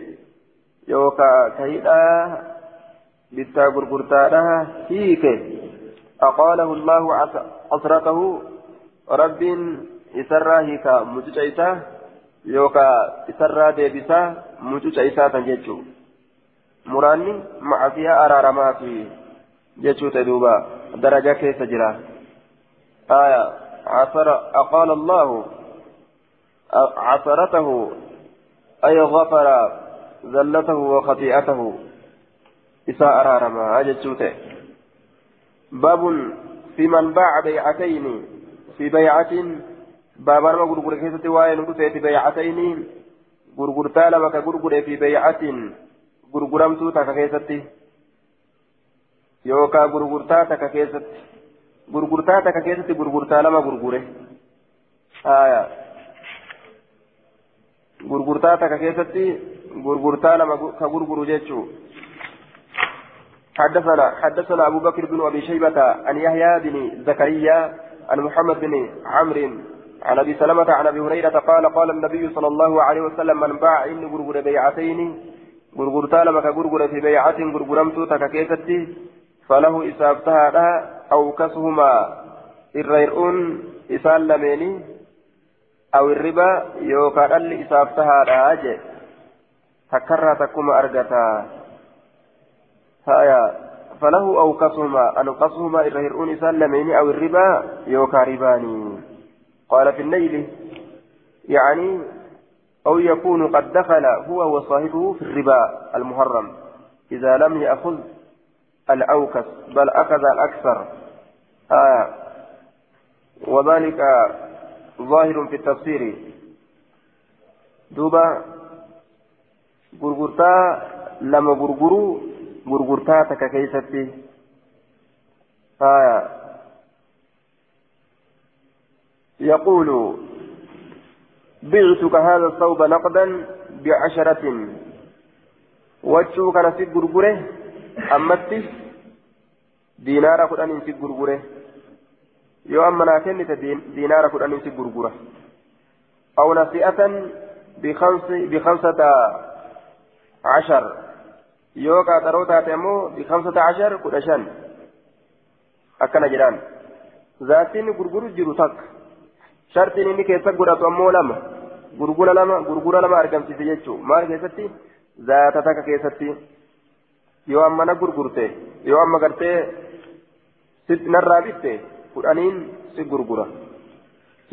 Speaker 1: يوكا كيدا بتا غرغرتا هيك أقاله الله rabbiin isarraa hiika mucuca isaa yookaan isarraa deebisaa mucuca isaa tan jechuun muraanni macasiyaa ta'e duuba. Daraja keessa jira. آية عثر أقال الله عثرته أي غفر زلته وخطيئته إساء أرارما أجد باب في من باع بيعتين في بيعة بابا ما غرغر كيستي واين ودفت بيعتين غرغرتا لما كغرغر في بيعة غرغرمتو تاكا كيستي يوكا غرغرتا تاكا كيستي غرغرتا تاكا كيستي غرغرتا لما غرغره آية غرغرتا تاكا كيستي غرغرتا لما كغرغر جيتشو حدثنا حدثنا أبو بكر بن أبي شيبة عن يحيى بن زكريا عن محمد بن عمرو عن ابي سلمة عن ابي هريرة قال قال النبي صلى الله عليه وسلم من باع اني غرغر بيعتين غرغرتا لما كغرغر في بيعة غرغرمت تككيستي فله إسابتها أو كسهما الريرون إسال لميني أو الربا يوكا اللي إسابتها راجع تكرر تكما أرجتا هايا فله أو قسهما أن قسهما الرهرون سلمين أو الربا يوكا رباني قال في الليل يعني أو يكون قد دخل هو وصاحبه في الربا المحرم إذا لم يأخذ الأوكس بل أخذ الأكثر. آه. وذلك ظاهر في التفسير. دوبا غرغرتا لما gurgurtaa takka keessatti haya يقول بعتك هذا الثوب نقدا بعشرة. وجهه كان في غرغره؟ أمتي؟ كدان في غرغره يو أما ناكن دينار كدان في غرغره أو نسيئة بخمس بخمسة عشر yoo taate ammoo bikamsata cashar kudha shan akkana jedhaan zaatiin gurguru jiru takka shartiin inni keessa godhatu ammoo lama gurgura lama gurgura lama argamsiise jechuun maal keessatti zaata takka keessatti yoo amma na gurgurte yoo amma gartee sitti narraa bitte kudhaniin si gurgura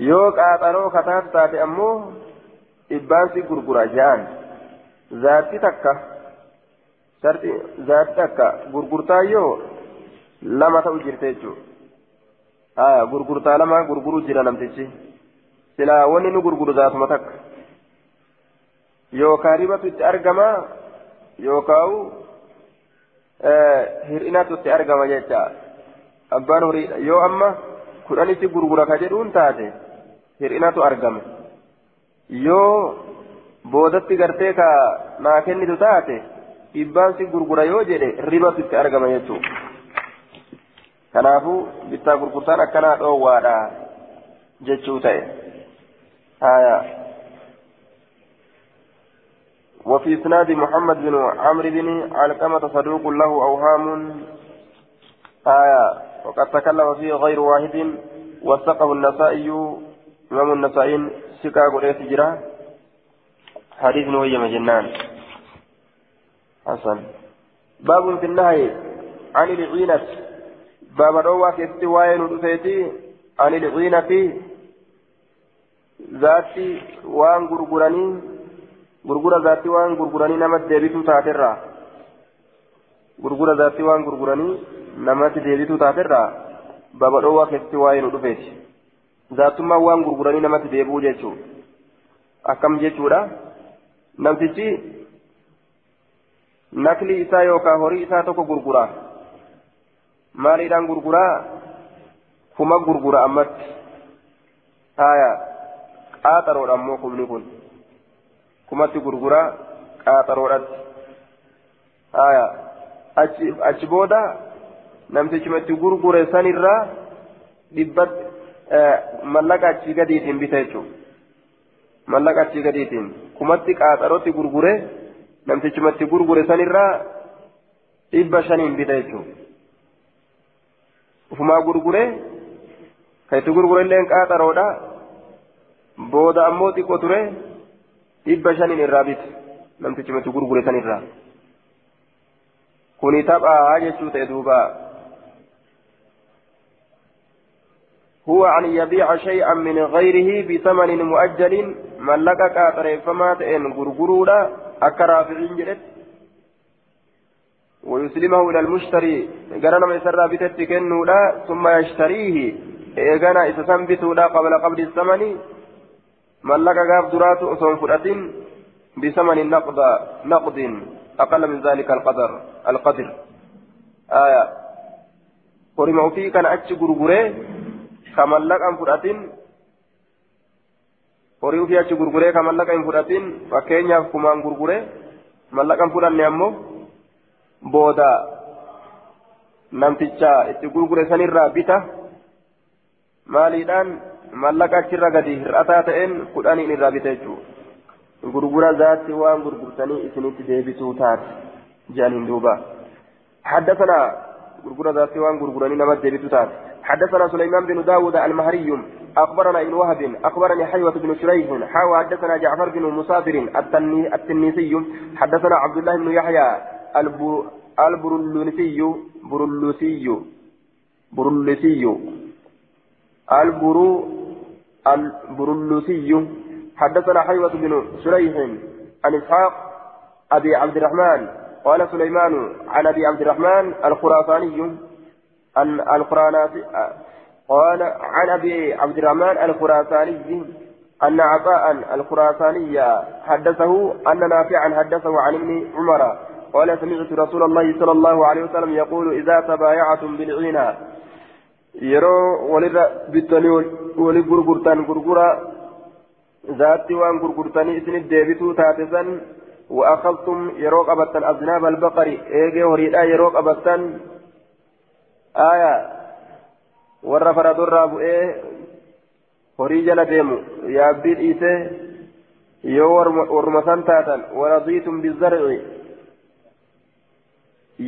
Speaker 1: yoo qaaxaroo kataas taate ammoo dhibbaan si gurgura ja'an zaatti takka. sharti zaati akka gurgurtaa yoo lama ta'u jirte jechuudha haa gurgurtaa lama gurguruu jira namtichi silaa wanni nu gurguru zaatuma takka yookaan ribatu itti argama yookaan hir'inatu itti argama jecha abbaan horii yoo amma kudhanitti gurgura ka jedhuun taate hir'inatu argama yoo boodatti gartee ka naa kennitu taate. dhibbaan si gurgura yoo jedhe ribatu itti argama jechuudha kanaafuu bittaa gurgurtaan akkanaa dhoowwaadha jechuu ta'e haya وفي إسناد محمد بن عمرو بن علقمة صدوق له أوهام آية وقد تكلم فيه غير واحد وثقه النسائي إمام النسائي سكا قريت جرا حديث وهي مجنان. حسن. باب في النهي عن العينة باب روا كيستي وين ودفيتي عن العينة zaatti waan gurguranii gurgura zaatti waan gurguranii namatti deebituu taaterraa gurgura zaatti waan gurguranii namatti deebituu taaterraa babadhoowwaa keessatti waa'ee nu dhufeeti zaattummaan waan gurguranii namatti deebi'uu jechuun akkam jechuudha namtichi nakli isaa yookaan horii isaa tokko gurgura maaliidhaan gurguraa kuma gurgura ammatti haya qaaxaroodha ammoo kumni kun kumatti gurguraa qaaxaroodhatti haya achi achi booda namtichumatti gurgure sanirraa dhibbat mallaqa achii gadiitiin bita jechuudha mallaqa achii gadiitiin kumatti qaaxarootti gurgure namtichumatti gurgure sanirraa dhibba shaniin bita jechuudha ufumaa gurgure kan itti gurgure illee qaaxaroodha booda ammoo xiqqoo ture dhibba shaniin irraa bita namtichumatti gurgure sanirraa kuni taphaa jechuu ta'e duuba. هو أن يبيع شيئا من غيره بثمن مؤجل من لك كاتر فما تئن غرغرودا في الجلد ويسلمه إلى المشتري قرنا ما يسرى بتتكنودا ثم يشتريه إيغانا إسسنبتودا قبل قبل الثمن من لك غاف درات أصول فرأة بثمن نقد نقد أقل من ذلك القدر القدر. آية. ورموا فيه كان أتش غرغره kamallaqan fudhatin horii ofii achi gurguree kamallaqa hin fudhatin fakkeenyaaf kumaan gurgure mallaqan fudhanne ammoo booda namticha itti gurgure sanirraa bita maaliidhaan mallaqa achirra gadi hir'ataa ta'een kudhaniin irraa bita jechuudha gurgura zaatti waan gurgurtanii isinitti deebisuu taate jedhaniin duuba حدثنا غرغرة ذاتي وان غرغراني نمت ديبتو تات حدثنا سليمان بن داود المهري أخبرنا ابن وهب أخبرني حيوة بن شريح حاوى حدثنا جعفر بن مسافر التني التنيسي حدثنا عبد الله بن يحيى البرلوسي برلوسي برلوسي البرو البرلوسي حدثنا حيوة بن شريح عن إسحاق أبي عبد الرحمن قال سليمان عن أبي عبد الرحمن الخراساني عن القراناتي قال عن أبي عبد الرحمن الخراساني أن عطاء الخراساني حدثه أن نافعا حدثه عن ابن عمر قال سمعت رسول الله صلى الله عليه وسلم يقول إذا تبايعتم بالعينة يرو ولد بالتني ولد غرغرتان غرغرا ذاتي وان غرغرتاني اسن الديبتو تاتسن وأخذتم يروق أبتن أذناب البقر إيجي هريدا يروق أبتن آية warra faradurraa bu'ee horii jala deemu yaabbii dhiise yoo warma san taatan waradiitum bizarci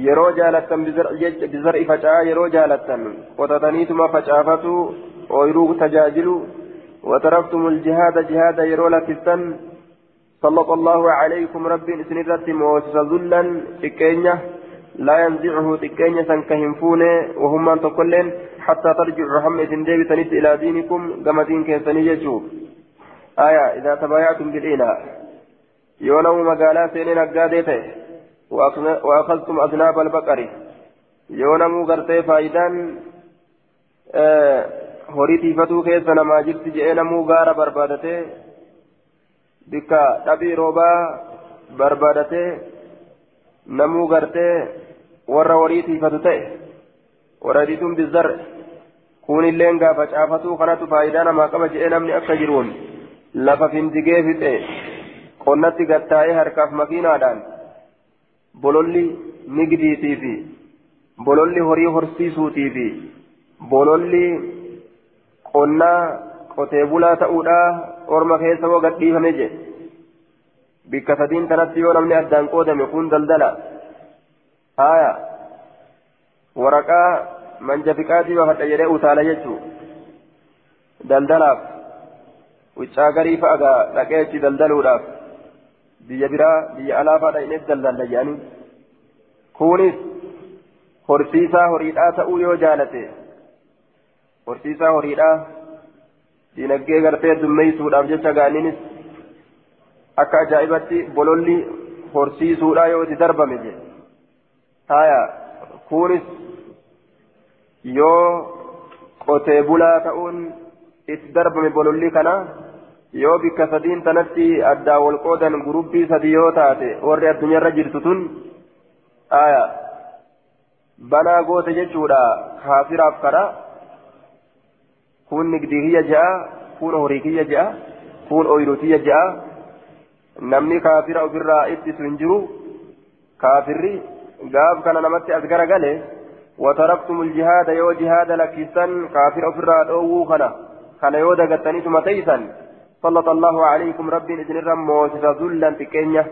Speaker 1: yeroo jaalattan bizarci faca'aa yeroo jaalattan qotataniituma facaafatu ooyiruu tajaajilu وتركتم الجهاد جهاد يرو لكستن سلط الله عليكم ربي سنرت موسس ذلا تكينيا لا ينزعه تكينيا سنكهنفون وهم من تقلن حتى ترجعوا حمد ديبي تنت إلى دينكم كما دين كيسني يجوب آية إذا تبايعتم بالإله يونم مقالا سينين أقاديته وأخذتم أذناب البقر. يونم غرتي فايدان آه tiifatuu keessa namaa jirti je'ee namuu gaara barbaadatee bikka dhabii roobaa barbaadatee namuu gartee warra horii tiifatu ta'e waradiituun bizzar kuunilleen gaafa caafatuu kanatu faayidaa namaa qaba je'ee namni akka jiruun lafa findigee fixe qonnatti gattaa'ee harkaaf makiinaadhaan bololli nigdiitii fi bololli horii horsiisuutii fi bololli qonnaa qotee bulaa ta'uudha orma keessa woo gadhiifame je bikka sadiin tanatti yoo namni addaan qoodame kun daldala jechuu daldalaaf wiccaa garii fa'a dhaqee achi daldaluudhaaf biyya biraa biyya alaa fa'a dhaqneef daldalla jedhanii kunis horsiisaa horiidhaa ta'uu yoo jaalate horsiisaa horiidhaa diinaggee gartee dummeessuudhaaf jecha gaaniinis akka ajaa'ibatti bololli horsiisuudha yoo itti darbame je haya kunis yoo qotee bulaa ta'uun itti darbame bololli kana yoo bikka sadiin tanatti addaa wal qoodan gurubbii sadii yoo taate warri addunyaarra jirtu tun haya banaa goote jechuudha kaafiraaf karaa kun nigdii kiyya ja'a kun horii kiyya ja'a kun ooyiruu kiyya ja'a namni kaafira ofirraa ittisu hin jiru kaafirri gaaf kana namatti as garagale وتركتم الجهاد يو جهاد لكيسان كافر أفراد أو خنا خنا يو دقتني ثم تيسا سلط الله عليكم ربي إذن الرم موسسا ذلا تكينيا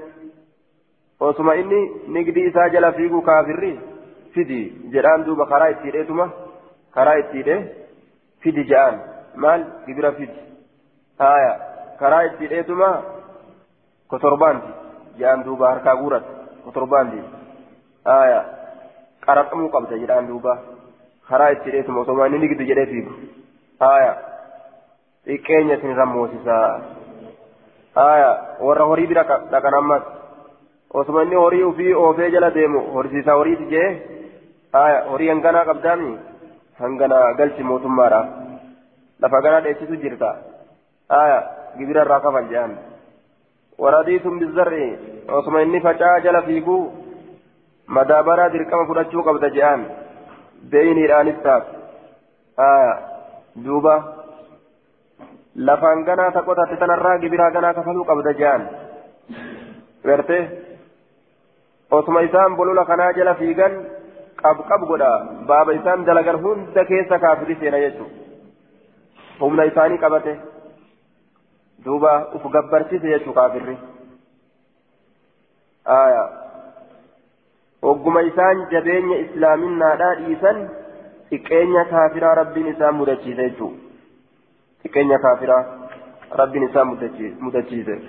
Speaker 1: وثم إني نقدي إساجل فيكو كافري فدي جران دوب خراء التيري ثم خراء التيري فدي جان مال كبيرة فدي هايا خراء التيري ثم kotorbaanti jedhaan duuba harkaa guurat kotorbaanti itti dheetuma osoo inni nigdu jedhee fiigu aya xiqqeenya isin rammoosisaa aya warra horii bira dhaqan ammas osuma inni horii ufii oofee jala deemu horsiisaa horiiti jee aya horii hanganaa qabdaami hanganaa galchi mootummaadha lafa ganaa dheessisu jirta aya gibira irraa kafan jedhan ورضيتم بالزرع وصما إني فجاء جل فيكو فرجو قبض جان بين إيران التاب آه دوبا lafaan ganaa ta qotate tanarraa gibiraa ganaa kafaluu qabda jehan garte osuma isaan bolola kanaa jala fiigan qabqab godha baaba isaan dalagan hunda keessa kaafiri seena jechuudha humna isaanii qabate duuba uf gabbarsiise jechuu kaafirri aya ogguma isaan jabeenya islaaminaadhaa dhiisan xiqqeenya kaafiraa rabbiin isaan mudachiise jechuu xiqqeenya kaafiraa rabbiin isaan mudachiise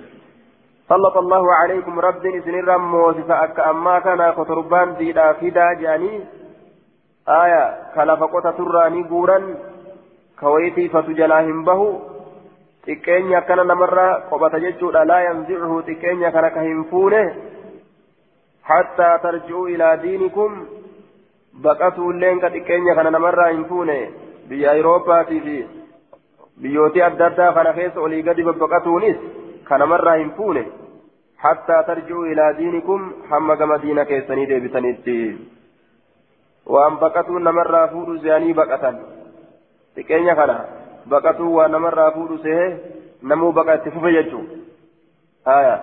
Speaker 1: سلط الله عليكم رب سنرا موسس أكا أما كان كتربان ديدا فدا جاني آية كلفقوت تراني قورا كويتي فتجلاهم به xiqqeenya akkana namarraa qobata jechuudha laa yanzicuhu xiqqeenya kana ka fuune hattaa tarji'uu ilaa diinikum baqatuulleen ka xiqqeenya kana namarraa hin fuune biyya ayroopaatii fi biyyootii adda addaa kana keessa olii gadi babbaqatuunis ka namarraa hin fuune hattaa tarji'uu ilaa diinikum hamma gama diina keessanii deebitanitti waan baqatuun namarraa fuudhu zeanii baqatan xiqqeenya kana baqatuu waa namarraa fuudhu sehe namuu baqa itti fufe jechuu haya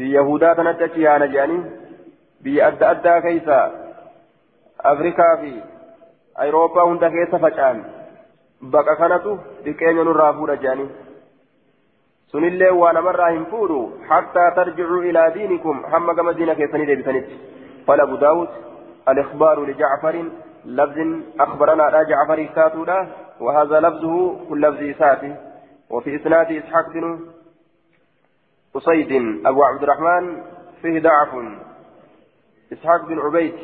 Speaker 1: biyya yahudaa kanatti achi yaana jedhanii biyya adda addaa keeysa afrikaa fi ayroopaa hunda keessa faca'an baqa kanatu xiqqeenya nurraa fuudha jedhanii sunillee waa namarraa hin fuudhu hattaa tarjicuu ilaa diinikum hamma gama diina keessanii deebitanitti قال أبو داود الإخبار لجعفر لفظ أخبرنا لا جعفر كاتولا وهذا لفظه كل لفظ إساته وفي إسناد إسحاق بن أسيد أبو عبد الرحمن فيه ضعف. إسحاق بن عبيد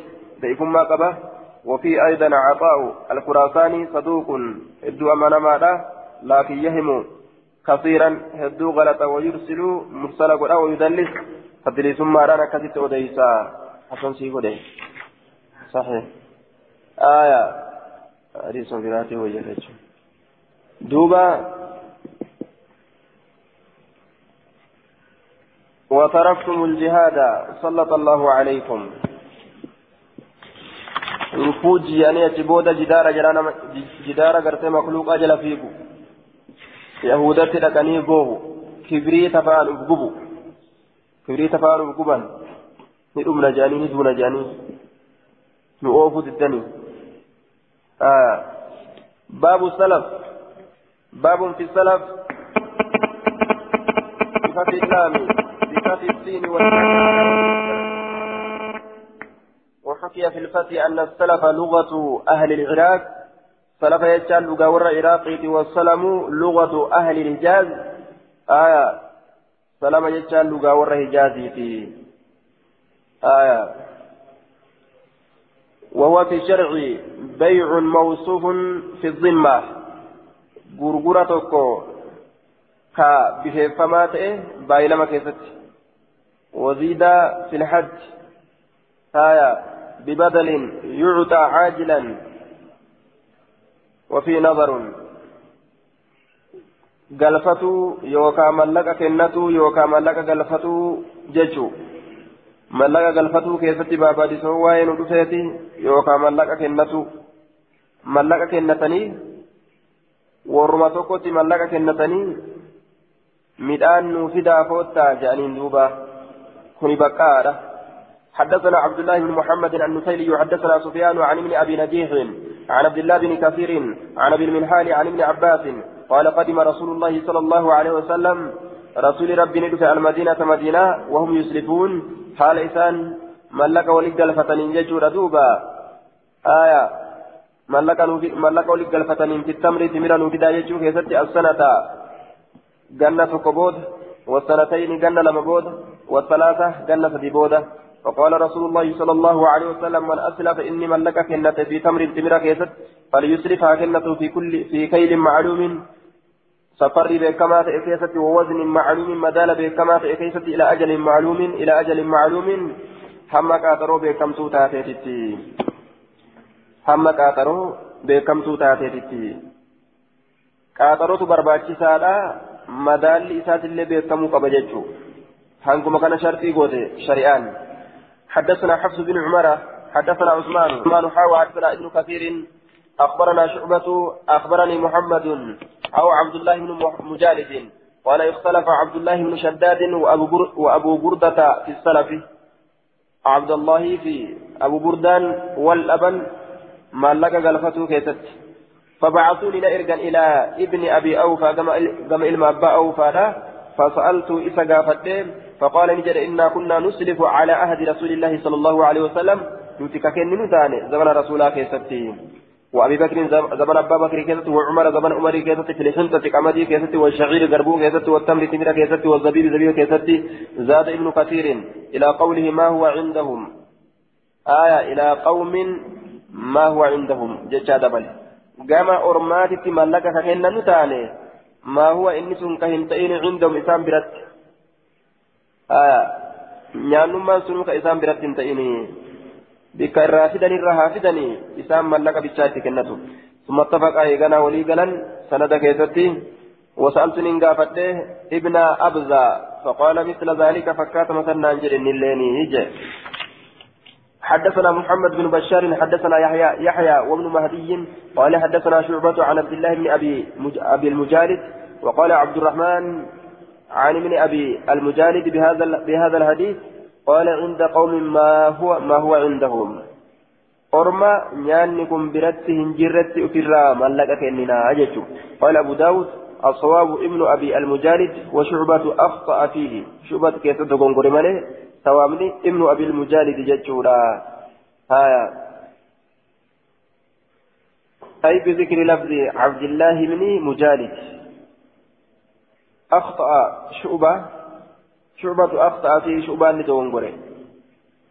Speaker 1: ضعيف ما قبه وفي أيضا عطاء الخراساني صدوق هدو ماذا لكن يهم كثيرا هدو غلط ويرسل مرسل قرأ ويدلس. فدلي ثم رانا كثيرا وديسا. حسن سيقول صحيح. آية. حديث فراته وجهته دوبا وتركتم الجهاد سلط الله عليكم. نفوجي يعني يجبود جدار جرانا جدار قرتي مخلوق أجل فيكو. يهودتي لكني بوه كبري تفعل أبقبو كبري تفعل أبقبا ندوم نجاني ندوم نجاني. نؤوف الدني آه. باب السلف. باب في السلف. بفتح اللام بفتح السين وحكي في الفتح أن السلف لغة أهل العراق. سلف يجعل لغة ور العراق والسلم لغة أهل الحجاز. آية. سلم يجعل لغة ور حجازي آية. وهو في الشرع بيع موصوف في الذمة tokko ka bifeeffamaa ta'e baay'ee lama keessatti waziida filhajj haya bibadalin yucxaa caajilan وفي نظر galfatuu yookaan mallaqa kennatuu yookaan mallaqa galfatuu jechuun mallaqa galfatuu keessatti barbaadisoo waa'ee nu dhufeeti yookaan mallaqa kennatuu mallaqa kennatanii warruma tokkotti mallaqa kennatanii midhaan nuu fidaa foottaa jedhaniin duuba kuni baqqaadha. حدثنا عبد الله بن محمد النسيلي حدثنا سفيان عن ابن أبي نجيح عن عبد الله بن كثير عن أبي المنهال عن ابن عباس قال قدم رسول الله صلى الله عليه وسلم رسول ربي ندفع المدينة مدينة وهم يسلفون حال إسان ملك ولد الفتن ججور دوبا آية ملك ولد الفتن في التمر تمرا يجوك يسد السنة. جنة كبود والسنتين جنة لمبود والثلاثة جنة سديبودة فقال رسول الله صلى الله عليه وسلم من أسلف إني ملك كنة في تمر تمرا كيست فليسرفها كنة في كل في كيل معلوم. safara beekamaa ta'e keessatti ووزن معلوم. madaala beekamaa ta'e keessatti إلى أجل معلوم إلى أجل معلوم. hamma qaxaroo beekamtuu taatetti. hamma qaxaroo beekamtuu taatetti. qaxarootu barbaachisaadha madaalli isaatillee beekamuu qaba jechuu. Hanguma kana shartii goote shari'aan. حدثنا حفص بن عمر حدثنا عثمان عثمان حاوى حدثنا ابن كثير أخبرنا شعبة أخبرني محمد أو عبد الله بن مجالد قال اختلف عبد الله بن شداد وأبو بردة في السلف عبد الله في أبو بردان والأبن ما لك قلفته كيست فبعثوني لإرجا إلى ابن أبي أوفى كما إلما أبا أوفى فسألت إسا قافتين فقال نجد إنا كنا نسلف على عهد رسول الله صلى الله عليه وسلم. نتككن نتاني زمن رسول الله كيستين وأبي بكر زمن أبا بكر كيست وعمر زمن عمر كيست في الحنطة قمدي كيست والشعير غربو كيست والتمر تمر كيست والزبيب زبيب كيست زاد ابن كثير إلى قوله ما هو عندهم. آية إلى قوم ما هو عندهم. جتا دبل قام أرماتي ملك كهن نتاني ما هو إنس كهنتين عندهم إسام برت آية نيانما سنوك إسام برت تئني bikka irraa fidan irra haa fidanii isaan mallaqa bichaatti kennatu. ثم اتفق ايغانا ولي غلن سند كيستي وسألت إن قافت ابن أبزة فقال مثل ذلك فكات مثلا ننجر الليني هجة حدثنا محمد بن بشار حدثنا يحيى يحيى وابن مهدي قال حدثنا شعبة عن عبد الله بن أبي أبي المجالد وقال عبد الرحمن عن ابن أبي المجالد بهذا بهذا الحديث قال عند قوم ما هو ما هو عندهم. أرما نيانكم برت هنجرت أفرا ملك كننا أجتو قال أبو داود الصواب ابن أبي المجالد وشعبة أخطأ فيه. شعبة كيف تقول سوامني ابن أبي المجالد جتشورا هايا أي بذكر لفظ عبد الله بن مجالد. أخطأ شعبة. شعبة أخطأ في شعبان لتونغوري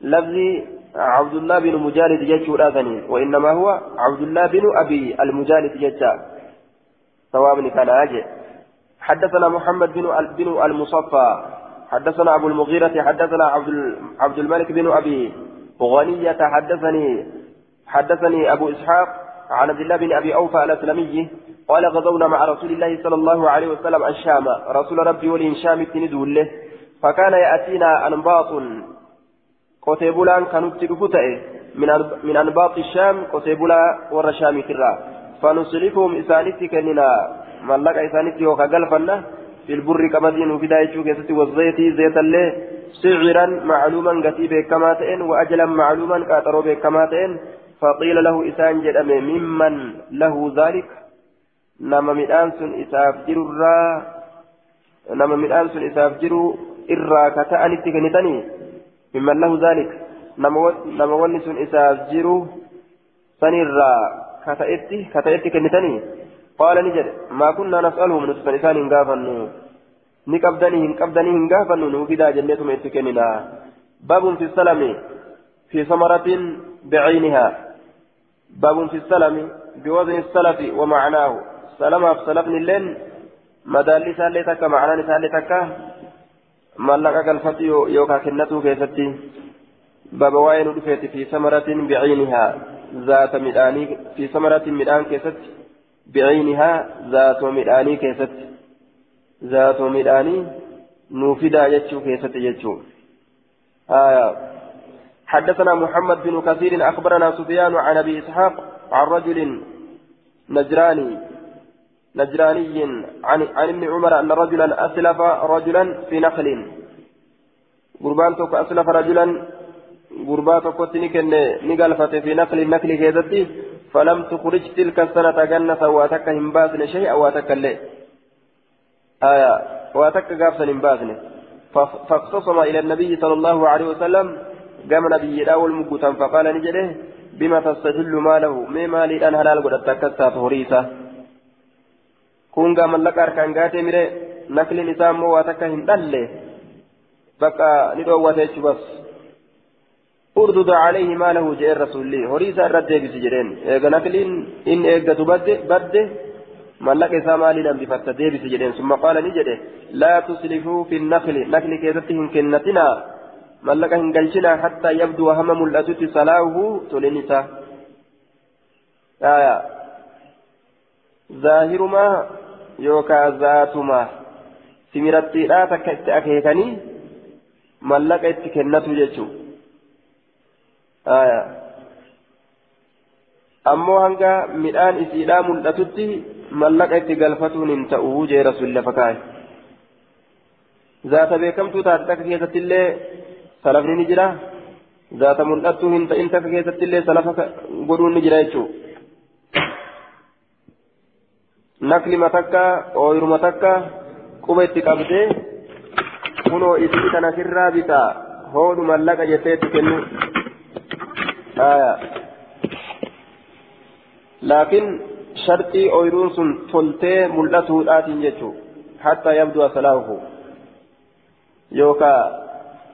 Speaker 1: لفظي عبد الله بن مجالد جيتشو راثني وإنما هو عبد الله بن أبي المجالد جيتشا ثواب كان أجي. حدثنا محمد بن المصفى حدثنا أبو المغيرة حدثنا عبد عبد الملك بن أبي غنية حدثني حدثني أبو إسحاق عن عبد الله بن أبي أوفى الأسلمي قال غزونا مع رسول الله صلى الله عليه وسلم الشام رسول ربي ولي شام تندول له فكان يأتينا أنباط قتيبولا كانت تكفتئ من أنباط الشام قتيبولا والرشام ترى. فنسلكهم إسانتي كننا ملك إسانتي وكقلفنا في البر كمدين دايتشو كيستي والزيت زيت الله سعرا معلوما قتيب كما تئن وأجلا معلوما كاترو كما تئن فقيل له إسان جدام ممن له ذلك نما مدان سن إساف جرا نما مدان سن إساف جرو irraa ka ta'anitti kennitanii? Mimman lahu zaalik. Nama wanni sun isaaf jiru sanirraa ka ta'etti isaan hin gaafannu ni qabdanii hin qabdanii hin gaafannu nuu fidaa jenneetuma itti kenninaa baabun fi salami fi samaratin بعينها باب في السلم بوزن السلف ومعناه سلمة سلفني اللين مدالي سالي تكا معناني سالي تكا ملقا قلفتي يوكا كنتو كيستي بابا وين في ثمرة بعينها ذات مداني في ثمرة مدان كيست بعينها ذات مداني كيست ذات مداني نوفدا يجو كيست يجو. آية حدثنا محمد بن كثير أخبرنا سفيان عن أبي إسحاق عن رجل نجراني نجراني عن عن ابن عمر أن رجلا أسلف رجلا في نخل. قربان توك أسلف رجلا قربان توك تنكن نقلفت في نخل النخل كيزتي فلم تخرج تلك السنة جنة واتك همبازن شيئا واتك الليل آية واتك قابسا همبازن فاختصم إلى النبي صلى الله عليه وسلم قام نبي الأول مقتا فقال نجده بما تستحل ماله؟ ما مالي؟ أن هلال قد أتكسى فهريسة kun gaa mallaqa harkaan gaatee mire nakliin isaa immoo waa takka hin dhalle bakka ni dhoowwate jechuu bas urdud calayhi maalahu jedheen rasuulli horii isaa irra deebisi jedheen eega nakliin inni eeggatu badde mallaqa isaa maaliin hambifatta deebisi jedheen summa qaala ni jedhe laa tuslifuu fi nakli nakli keessatti hin kennatinaa mallaqa hin galchinaa hattaa yabduu hama mul'atutti salaahu tolin isaa zaahirumaa yookaan zaatuma simirattiidhaa galfatuun hin ta'uu jee rasuulli lafa kaa'e. zaata beekamtuu taate takka keessatti illee salafni ni jira zaata mul'attuu hin ta'in takka keessatti illee salafa godhuun ni jira jechuudha. naklima takka ooyiruma takka quba itti qabdee kunoo isii kana sirraa bitaa hoodhu mallaqa jettee itti kennu sharxii ooyiruun sun toltee mul'atuudhaatiin jechuudha hatta yabdu asalaahu yookaa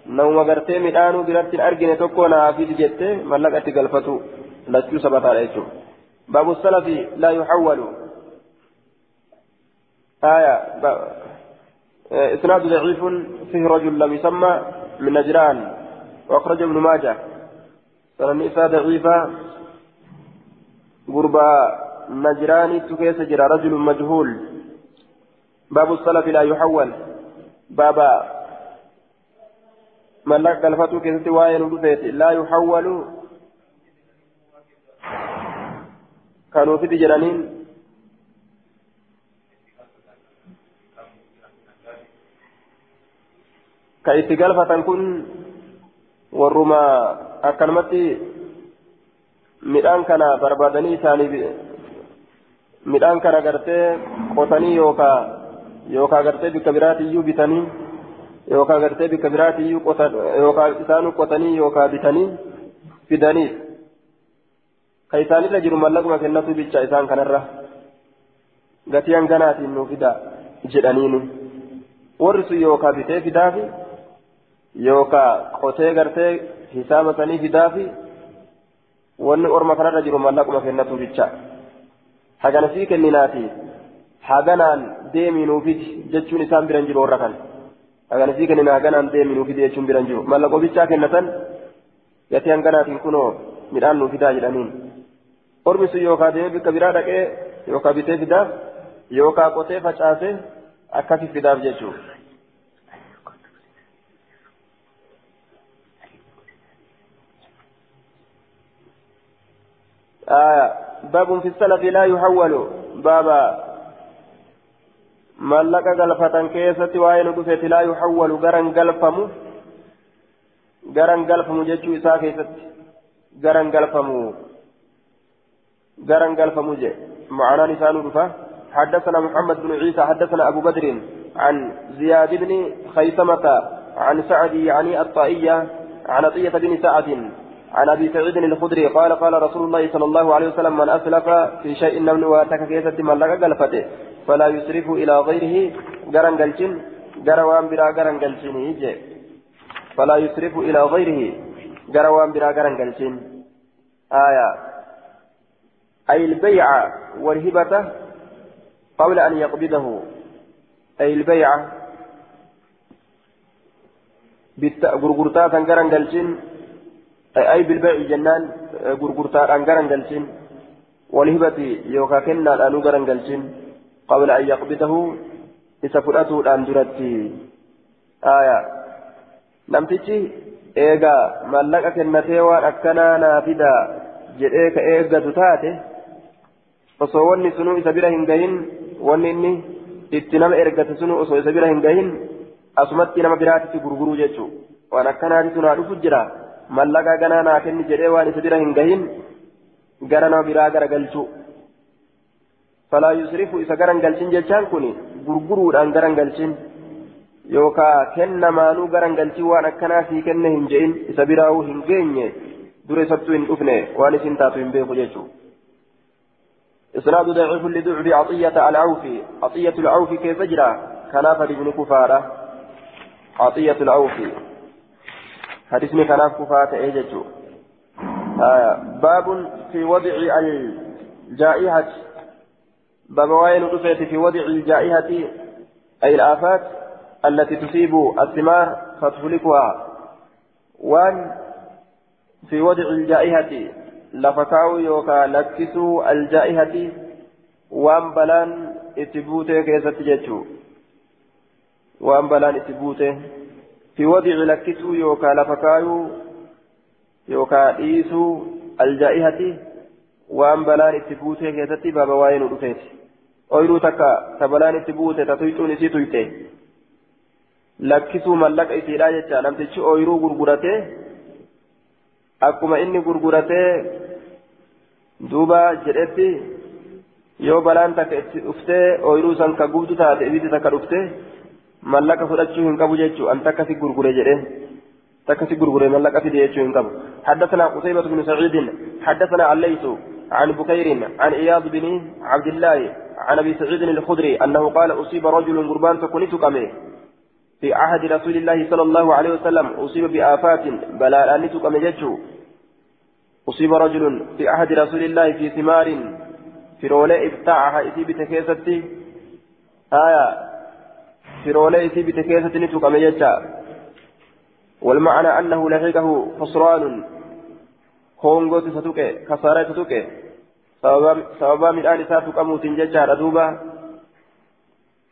Speaker 1: nama gartee midhaanuu biratti argine tokko naafis jettee mallaqa itti galfatu lachuu sabataadha jechuudha baabu salafi laa yuxawwalu آية إسناد ضعيف فيه رجل لم يسمى من نجران وأخرج ابن ماجه سنن إساء ضعيفة قربى نجران تكيس جرى رجل مجهول باب السلف لا يحول بابا ملك الفتو كيست وين لا يحول كانوا في جرانين galfatan kun warruma akkanumatti midhaan kana barbaadanii isaaniif midhaan kana gartee qotanii yookaa yookaa gartee bikka biraatiyyuu bitanii yookaa gartee bikka biraatiyyuu qotan yookaa isaanu qotanii yookaa bitanii fidaniif ka isaanirra jiru mallaquma kennatu bicha isaan kanarra gatii hanganaatiin nuu fida jedhaniini warri sun yookaa bitee fidaafi yookaan qotee gartee sanii fidaafi wanni orma kanarra jiru mallaquma kennatu bicha hagana sii kenninaati haganaan deeminuufiti jechuun isaan biran jiru warra kan hagana sii kennina haganaan deeminuufiti jechuun biran jiru mallaqoo bichaa kennatan gatii hanganaatiin kunoo midhaan nuu fidaa jedhaniin ormi sun yookaan deemee bikka biraa dhaqee yookaan bitee fidaaf yookaan qotee facaasee akkasii fidaaf jechuudha. آية. باب في السلف لا يحول. بابا ملك قلفة كيسة وين دفت لا يحول. قرن قلفم قرن قلفم جتشو إساء كيسة قرن قلفم قرن قلفم جي. معنا لسان رفا. حدثنا محمد بن عيسى حدثنا أبو بدر عن زياد بن خيثمة عن سعد يعني الطائية عن عطية بن سعد. عن أبي سعيد الخدري قال قال رسول الله صلى الله عليه وسلم من أسلف في شيء من واتك كيسة من لك قلفته فلا يسرف إلى غيره قرن قلشن قروان برا قرن قلشن فلا يسرف إلى غيره قروان برا قرن قلشن. آية. أي البيع والهبة قبل أن يقبضه. أي البيعة gurgurtaa kan garan galchin bilbai'i jennaan gurgurtaadhaan garan galchin walhibati yookaan kennaadhaanuu garan galchin qabla an yaqbidahu isa fudhatuudhaan duratti aya namtichi eegaa mallaqa kennatee waan akkanaa naa fida jedhee ka eeggatu taate osoo wanni sunuu isa bira hin gahin wanni inni itti nama ergate sunuu osoo isa bira hin gahin asumatti nama biraatitti gurguruu jechuudha waan akkanaatitu naa dhufu jira mallaqa ganaa naa kenni jedhee waan isa bira hin gahin gara nama biraa garagalchuu falaa yusrifu isa garan galchin jechaan kun gurguruudhaan garan galchin yookaa kennamaanuu garan galchin waan akkanaa sii kenne hin je'in isa biraa'uu hin geenye dura isattuu hin dhufne waan isin taatu hin beeku jechuudha. إسناد ضعيف لضعف عطية العوفي عطية العوفي كيف جرى كان فريق كفارة عطية العوفي حديثني كان كفاة إيجتو آه باب في وضع الجائحة. باب وين في وضع الجائحة؟ أي الآفات التي تصيب الثمار فتهلكها. وان في وضع الجائحة لفتاو يوكا لكسو الجائحة. وان بلان اتبوتي كيست جتشو وان بلان اتبوتي في وضع لكسو يوكا لفتاو يوكا إيسو الجائحة وان بلان اتبوتي كيست بابا رفيت ooyiruu takka tabalaan itti buute tatuyxuun isii tuyte lakkisuu mallaqa isiidha jecha namtichi ooyiruu gurguratee akkuma inni gurguratee duuba jedhetti yoo balaan takka itti dhuftee ooyiruu san ka gubdu taate ibiddi takka dhuftee mallaqa fudhachuu hin qabu jechuu an takka si gurgure jedhee takka si gurgure mallaqa fide jechuu hin qabu. حدثنا قتيبة بن سعيد حدثنا الليث عن بكير عن إياض بن عبد الله عن ابي سعيد الخدري انه قال اصيب رجل قربان فكنت كمه في عهد رسول الله صلى الله عليه وسلم اصيب بافات بلاء نتكم ججو اصيب رجل في عهد رسول الله في ثمار في رولي ابتاعها اثي بتكيستي آية في رولي اثي بتكيستي نتكم ججا والمعنى انه لحقه خسران هونغو ستوكي خسارة ستوكي sababa midhaan isaa tuqamuutiin jechaadha duuba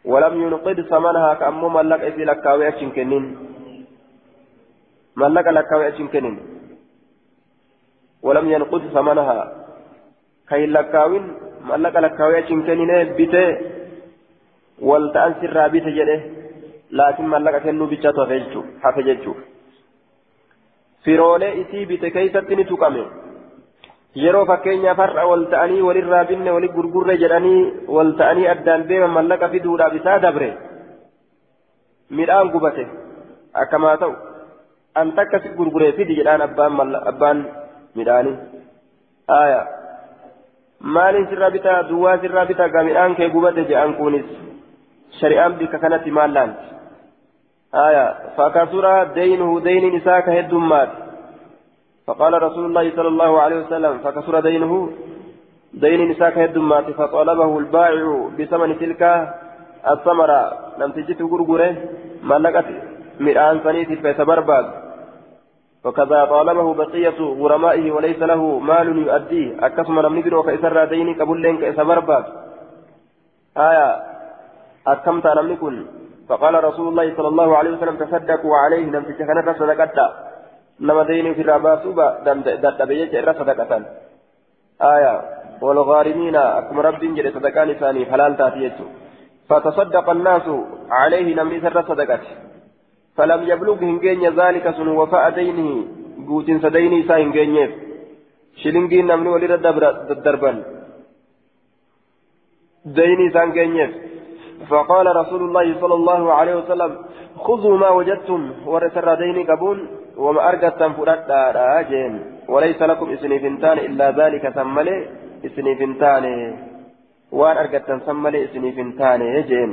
Speaker 1: walam yunqid samanahaa ka ammoo mallaqa isii lakkaawee achi hin kennin mallaqa lakkaawee achi hin kennin walam yanqud samanahaa ka hin ta'an sirraa bite jedhe laakiin mallaqa kennuu bichaatu hafe jechuu firoolee isii bite keeysatti ni tuqame yeroo fakkeenyaaf har'a wal ta'anii walirraa binne wali gurgurre jedhanii wal ta'anii addaan deeman mallaqa fiduudhaaf isaa dabre midhaan gubate akkamaa ta'u an takka si gurguree fidi jedhaan abbaan abbaan midhaanii aya maaliin sirraa bitaa duwwaa sirraa bitaa gaa midhaan kee gubate jedhan kunis bika kanatti maal laanti? Aya fakasura deynuhu deyniin isaa ka heddummaate فقال رسول الله صلى الله عليه وسلم فكسر دينه دين نساك هدمات فطلبه البائع بثمن تلك الثمرة لم تجد غرغره ملكت مرآن سنيت فيتبرباد وكذا طالبه بقية غرمائه وليس له مال يؤديه أكسم لم نجر وكيسر دين قبل لين كيسبرباد آية أكمت لم نكن فقال رسول الله صلى الله عليه وسلم تصدقوا عليه. لم تجد صدقت. nama deyni ofirraa baasuu dadhabe jecha irra sadaqatan aya walghaarimiina akkuma rabbiin jedhe sadaqaan isaaniif halaal taati jechu فتصدق الناس عليه لم يسر صدقته فلم يبلغ هنجين ذلك سن وفاء دينه قوت سديني سا هنجين شلنجين نمني ولي دربا ديني سا هنجين فقال رسول الله صلى الله عليه وسلم خذوا ما وجدتم ورسر ديني قبول وما أرقدتم فردا جين وليس لكم إسنيفنتان إلا ذلك ثملي إسنيفنتان وأن أرقدتم ثملي إسنيفنتان جين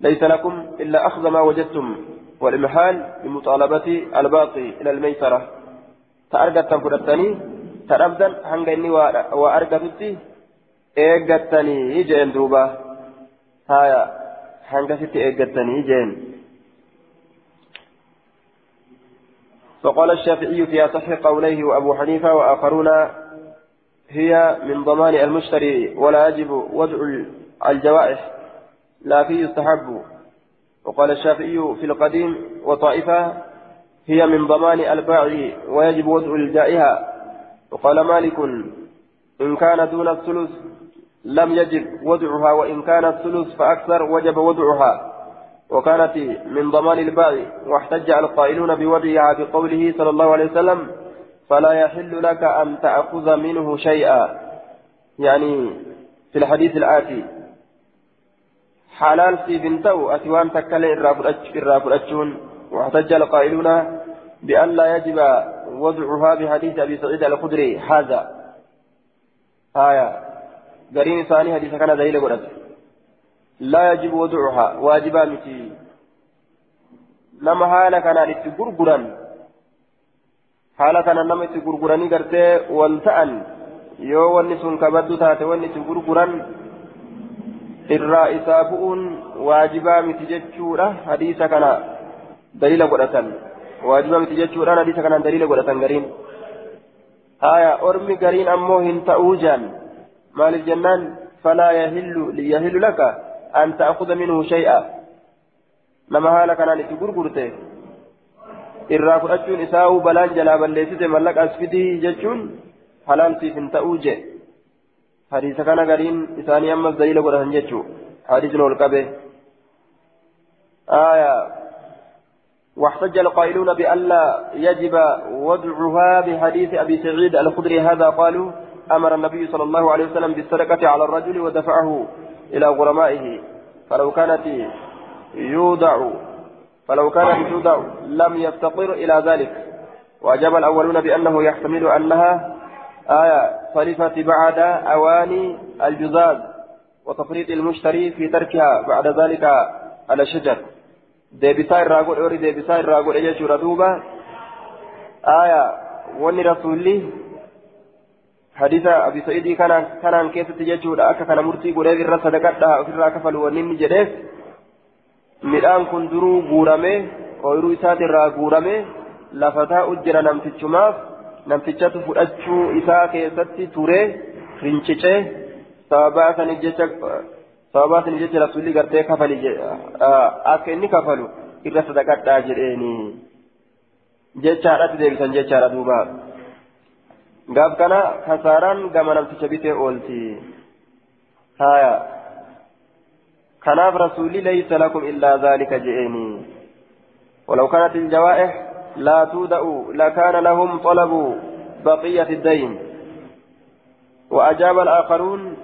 Speaker 1: ليس لكم إلا أخذ ما وجدتم والإمحال بمطالبة الباقي إلى الميسرة. تأرقدتم فردتني تربدا هنغني وأرقدتي eeggattanii jeen duuba haya hangasitti eeggattanii jeen. فقال الشافعي في أصح قوليه وأبو حنيفة وآخرون هي من ضمان المشتري ولا يجب وضع الجوائح لكن يستحب وقال الشافعي في القديم وطائفة هي من ضمان الباع ويجب وضع الجائحة وقال مالك إن كان دون الثلث لم يجب وضعها وإن كان الثلث فأكثر وجب وضعها. وكانت من ضمان الباع واحتج القائلون بوضعها بقوله صلى الله عليه وسلم فلا يحل لك أن تأخذ منه شيئا. يعني في الحديث الآتي حلال في بنته أتوان تكلم الرافل واحتج القائلون بأن لا يجب وضعها بحديث أبي سعيد الخدري هذا. آية قرين ثاني حديث كان دليل قرأت لا يجب وضعها واجبا متي نما حالة كان لتقرقرا حالة كان نما تقرقراني قرتي والتأن wanni sun kabaddu taate wanni itti gurguran irraa isaa bu'uun waajibaa miti jechuudha hadiisa kana daliila godhatan waajibaa miti jechuudhaan hadiisa kanaan daliila godhatan gariin haya ormi gariin ammoo hin ta'uu jaan maaliif jennaan falaa yahillu yahillu laka an ta'khudha minhu shay'a nama haala kanaan itti gurgurte irraa fudhachuun isaa'uu balaan jalaa balleessite mallaqa asfidii jechuun halaaltiif hin ta'uu je hadiisa kana gariin isaanii ammas daliila godhatan jechuu hadiisni ol qabe آية واحتج القائلون بألا يجب وضعها بحديث أبي سعيد الخدري هذا قالوا أمر النبي صلى الله عليه وسلم بالصدقة على الرجل ودفعه إلى غرمائه فلو كانت يوضع فلو كانت توضع لم يفتقر إلى ذلك. وأجاب الأولون بأنه يحتمل أنها آية صرفت بعد أواني الجزاز وتفريط المشتري في تركها بعد ذلك على الشجر deebisaa irraa godhe warri deebisaa irraa godhe jechuudha duuba aya wanni rasuulli hadiisa abi sa'idii kanaan kanaan keessatti jechuudha akka kana murtii godheef irra sadaqadhaa ofirraa kafalu wanni inni jedheef midhaan kun duruu guurame ooyiruu isaatirraa guurame lafa taa'u jira namtichumaaf namtichatu fudhachuu isaa keessatti ture rincicee sababaa saniif jecha sababaa saniif jecha rasuulli gartee kafali akka inni kafalu irra sadaqadhaa jedheeni jechaadhatti deebisan jechaadha duuba gaaf kana kasaaraan gama namticha bitee oolti. Haya kanaaf rasuulli laysa lakum illaa dhaalika jedheeni ولو كانت الجوائح لا تودأ لكان لهم طلب بقية الدين وأجاب الآخرون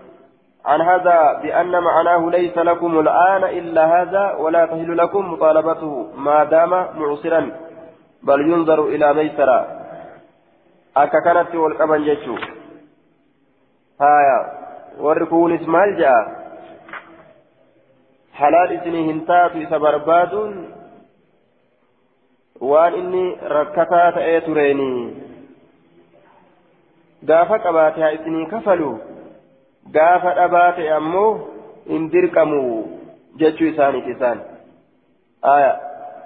Speaker 1: عن هذا بأن معناه ليس لكم الآن إلا هذا ولا تهل لكم مطالبته ما دام معسرا بل ينظر إلى ميسرا أكا كانت والقبن جيشو هايا وركون اسمال جاء حلال اسني هنتات سبرباد وان إني ركتا تأتريني gaafa qabaate haa isinii kafalu gaafa dhabaate ammoo hin dirqamu jechuu isaaniiti isaan aya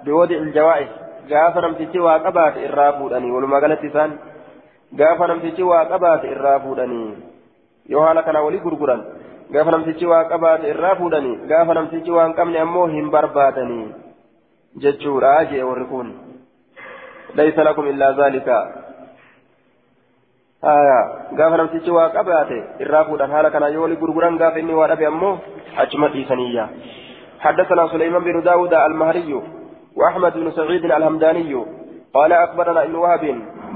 Speaker 1: biwadi iljawaa'is gaafa namtichi waa qabaate irraa fuudhanii walumaa galatti isaan gaafa namtichi waa qabaate irraa fuudhanii yoo haala kana walii gurguran gaafa namtichi waa qabaate irraa fuudhanii gaafa namtichi waa hin qabne ammoo hin barbaadanii jechuudha jee warri kun laysa lakum illaa zaalika آية قاف نمسيتي وقباته الرافود حالة كان يولي غرغران قاف إني وأبي أمه أجمد إيسانية حدثنا سليمان بن داود المهري وأحمد بن سعيد الهمداني قال أخبرنا ابن وهب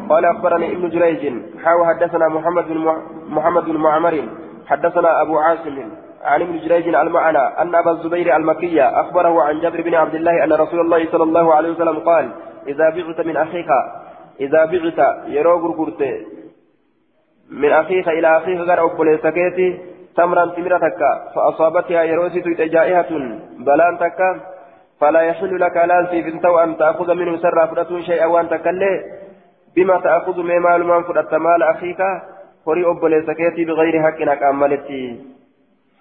Speaker 1: قال أخبرني ابن جريج حاو حدثنا محمد بن محمد بن معمر حدثنا أبو عاصم عن ابن جريج المعنى أن أبا الزبير المكي أخبره عن جابر بن عبد الله أن رسول الله صلى الله عليه وسلم قال إذا بعت من أخيك إذا بعت yeroo gurgurte من أخيك إلى أخيك gara obboleessa keetii تمرا tamrii takka فأصابتها yeroo isii جائحة balaan takka فلا يحل لك siif hin taatu أن تأخذ منه isarraa fuudhuu شيئا waan takkallee بما تأخذ من مال من فرة مال أخيك هري أبليس كيتي بغير حق أكملتي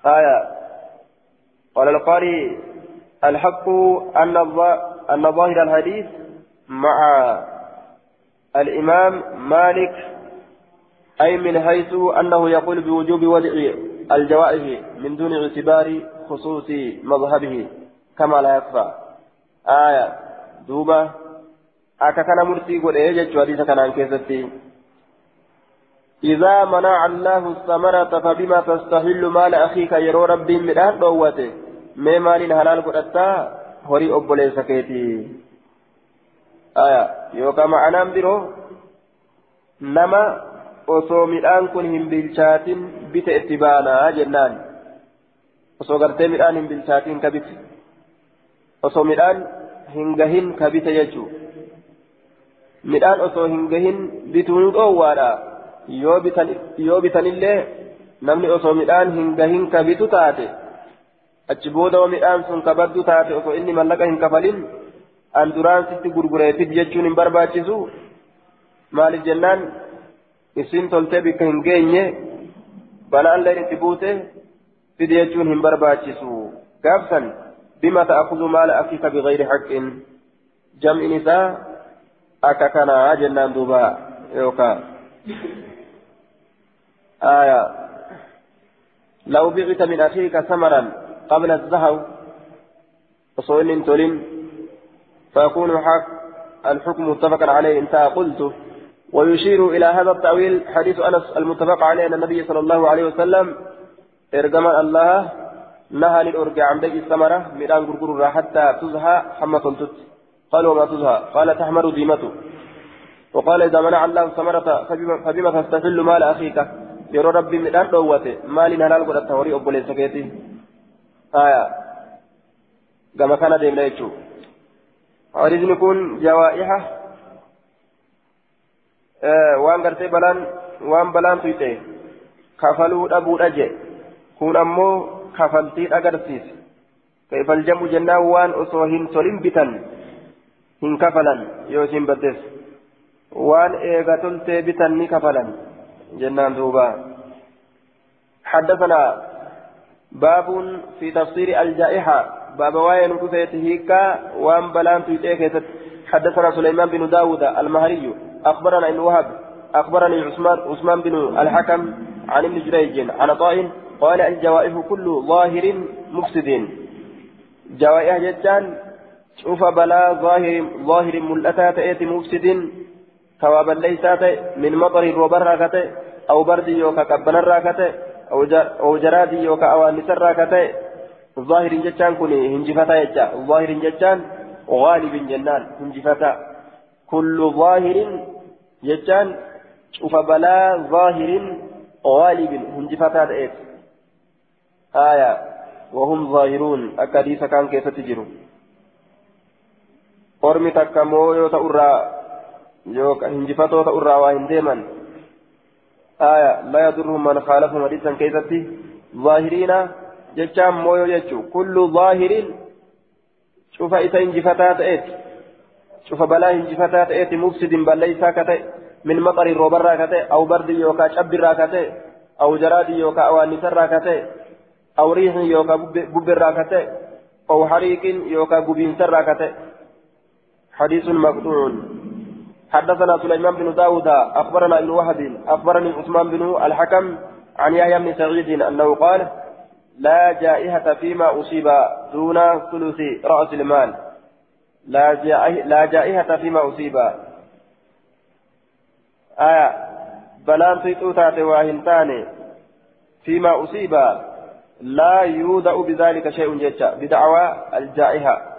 Speaker 1: آية. قال القاري الحق أن أن ظاهر الحديث مع الإمام مالك أي من حيث أنه يقول بوجوب وضع الجوائز من دون اعتبار خصوص مذهبه كما لا يخفى. آية. دوبة. مرسي قل إيه جتشو حديثة كان عن كيستي إذا منع الله الثمرة فبما تستهل مال أخيك يرو ربي أهل دوته ما مال حلال قدتا هوري أبولي سكيتي آية يوكا معنى برو نما osoo midhaan kun hin bilchaatin bita itti baanaa jennaan. Osoo gartee midhaan hin bilchaatin ka bite osoo midhaan hin gahin ka bite jechuu. Midhaan osoo hin gahin bituun dhoowwaadha yoo bitanillee namni osoo midhaan hin gahin ka bitu taate achi booda midhaan sun ka baddu taate osoo inni mallaqa hin kafalin an duraan sitti gurgureefit jechuun hin barbaachisu maaliif jennaan isin toltee bikka hin geenye balaalleen itti buute fidi jechuun hin barbaachisu gaafsan bima ta'akuzu maala akiika bigayri haqqin jam'in isaa akka kanaa jennaan duuba yookaan. آية لو بعت من أخيك ثمرا قبل الزهو وصول تلم فيكون حق الحكم متفقا عليه انتهى قلت ويشير إلى هذا التأويل حديث أنس المتفق عليه أن النبي صلى الله عليه وسلم إرجم الله نهى للأرجع عن بيع الثمرة ميران غرغر حتى تزهى حمى تلتت قال وما تزهى قال تحمر ديمته. وقال إذا منع الله الثمرة فبما تستحل مال أخيك. يرى ربي ميران دوته مال هلال قد التوري أبو ليسكيتي آية. كما كان ديمنا يجو. عرض نكون جوائحة. waan gartee balaan waan balaan tuyxe kafaluu dhabuudha je kun ammoo kafaltii agarsiise kaifal jamu jennaan waan osoo hin tolin bitan hin kafalan yoo isin baddes waan eega toltee bitan ni kafalan jennaan duuba. حدثنا باب في تفسير الجائحة باب واين كفيت هيكا وان بلان تيتيك حدثنا سليمان بن داود المهري أخبرنا ابن وهب أخبرني عثمان عثمان بن الحكم عن ابن جريج عن طائن قال الجوائح كل ظاهر مفسد جوائح جتان شوف بلا ظاهر ظاهر ملأتا تأتي مفسد ثوابا ليس من مطر وبركة أو برد يوكا كبن الراكة أو جراد يوكا أوانس الراكة ظاهر جتان كوني هنجفتا يجا. ظاهر جتان غالب جنان هنجفتا. كل ظاهر جتان شوف بلا ظاهر غالب هنجفتا تأت آية. وهم ظاهرون. أكاديس كان كيف تجروا ormi takka mooyoo ta'urraa yookaan hinjifatoo ta'urraa waa hin deeman aya la yadurruhum man khaalafahum hadiisan keessatti zaahiriina jechaan mooyoo jechuu kullu zaahiriin cufa isa hinjifataa ta'eeti شوف بلا هنجفتا تأتي مفسد بليسا كتئ من مطر روبرا كتئ أو برد يوكا شبرا كتئ أو جراد يوكا أوانسرا كتئ أو ريح يوكا ببرا كتئ أو حريق يوكا ببينسرا كتئ حديث مقطوع. حدثنا سليمان بن داود أخبرنا ابن وهب أخبرني عثمان بن الحكم عن يحيى بن سعيد أنه قال لا جائحة فيما أصيب دون ثلث رأس المال. لا جائحة فيما أصيب. آية بلان تيتو تاتي واهنتاني فيما أصيب. لا يودع بذلك شيء جيتشا بدعوى الجائحة.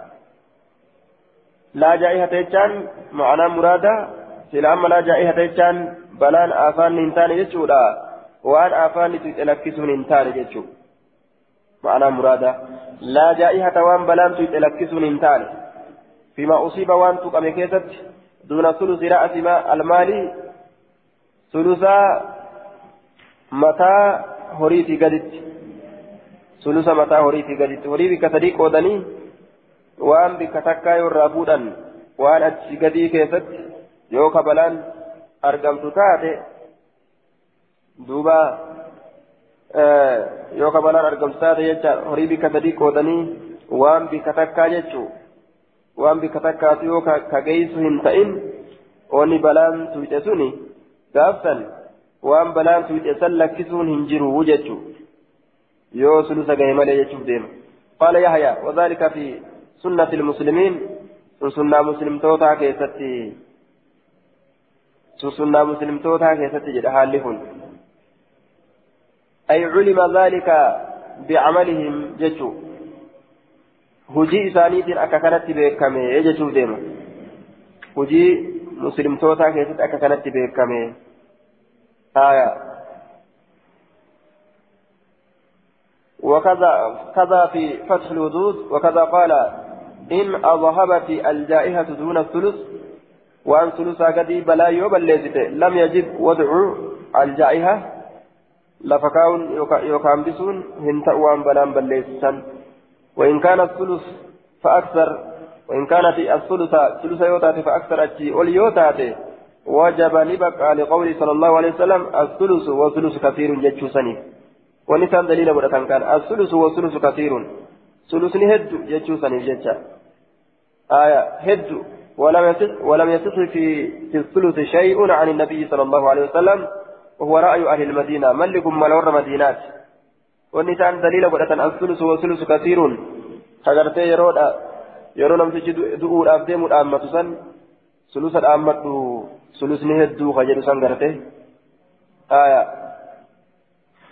Speaker 1: لا جائحة يجان معنى مرادة سلام لا جائحة يجان بلان آفان ننتاني جيتشودا وان آفان تتلكسون ننتاني جيتشو معنى مرادة لا جائحة وان بلان تتلكسون ننتاني فيما أصيب وأن تقم كيست دون ثلث رأس ما المال ثلث متى هريتي قدت ثلث متى هريتي قدت هري بك صديق ودني وأن بك تكا يرابودا وأن أتشي قدي كيست يوكا بلان أرقمت تاتي duuba yookaan balaan argamsaate jecha horii bika sadii qoodanii waan bika takkaa jechuu waan bika takkaas yoo ka geessu hin ta'in onni balaan tuyxe suni gaafsan waan balaan tuyxe san lakkisuun hin jiru jechuu yoo sulusa gahe malee jechuuf deema qaala yahya wadaalika fi ilmuslimiin sun sunnaa muslimtootaa keessatti sun sunnaa muslimtootaa keessatti jedha haalli kun أي علم ذلك بعملهم جتو هجي إسانيت أكا كانت بيكامي يجتو ديما. هجي مسلم توتا كيست أكا كانت بيكامي آية. وكذا كذا في فتح الوجود وكذا قال إن أذهبت الجائحة دون الثلث وأن ثلث قدي بلا يوبل لم يجب وضع الجائحة bisuun hin ta'u waan balaan balleessisan وإن كان الثلث فأكثر وإن كانت الثلث ثلث يوتاتي فأكثر أتي وليوتاتي وجب نبقى لقول صلى الله عليه وسلم الثلث والثلث كثير جتشو سني ونسان دليل بدأتان كان الثلث والثلث كثير. ثلث هد جتشو سني جتشا آية هد ولم يصح ولم يصح في في الثلث شيء عن النبي صلى الله عليه وسلم وهو رأي أهل المدينة. ملكم ملور مدينات؟ والنسان دليل ودة الثلث والثلث كثير فقرتي يرون يرون نمتج دؤور أبديم الأمة سن ثلث الأمة ثلث نهدو خجل سن قرتي آية.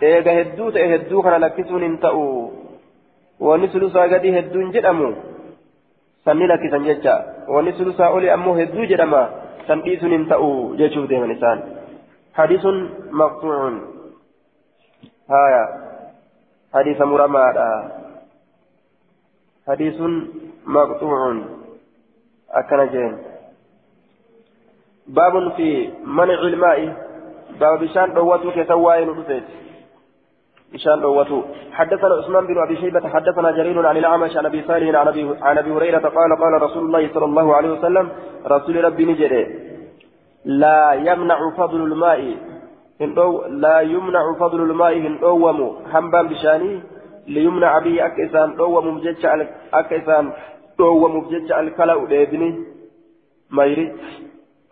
Speaker 1: ta'e hedduu kana lakkisuun hin ta'u wanni sulusaa gadi hedduun jedhamu sanni lakkisan jecha wanni sulusaa oli ammoo hedduu jedhama san dhiisuun hin ta'u jechuuf deeman isaan حديث مقطوع هايا حديث مرمى حديث مقطوع أكن جين باب في منع الماء باب بشان دوته كسواين رسيت بشان دوته حدثنا عثمان بن أبي شيبة حدثنا جرير عن الأعمش عن أبي صالح عن أبي عن أبي هريرة قال قال رسول الله صلى الله عليه وسلم رسول ربي نجري. لا يمنع فضل الماء. لا يمنع فضل الماء من دوم حنبا بشاني. ليمنع به أكسان دوم مججع أكسان دوم مججع الكلا وديبني ميري.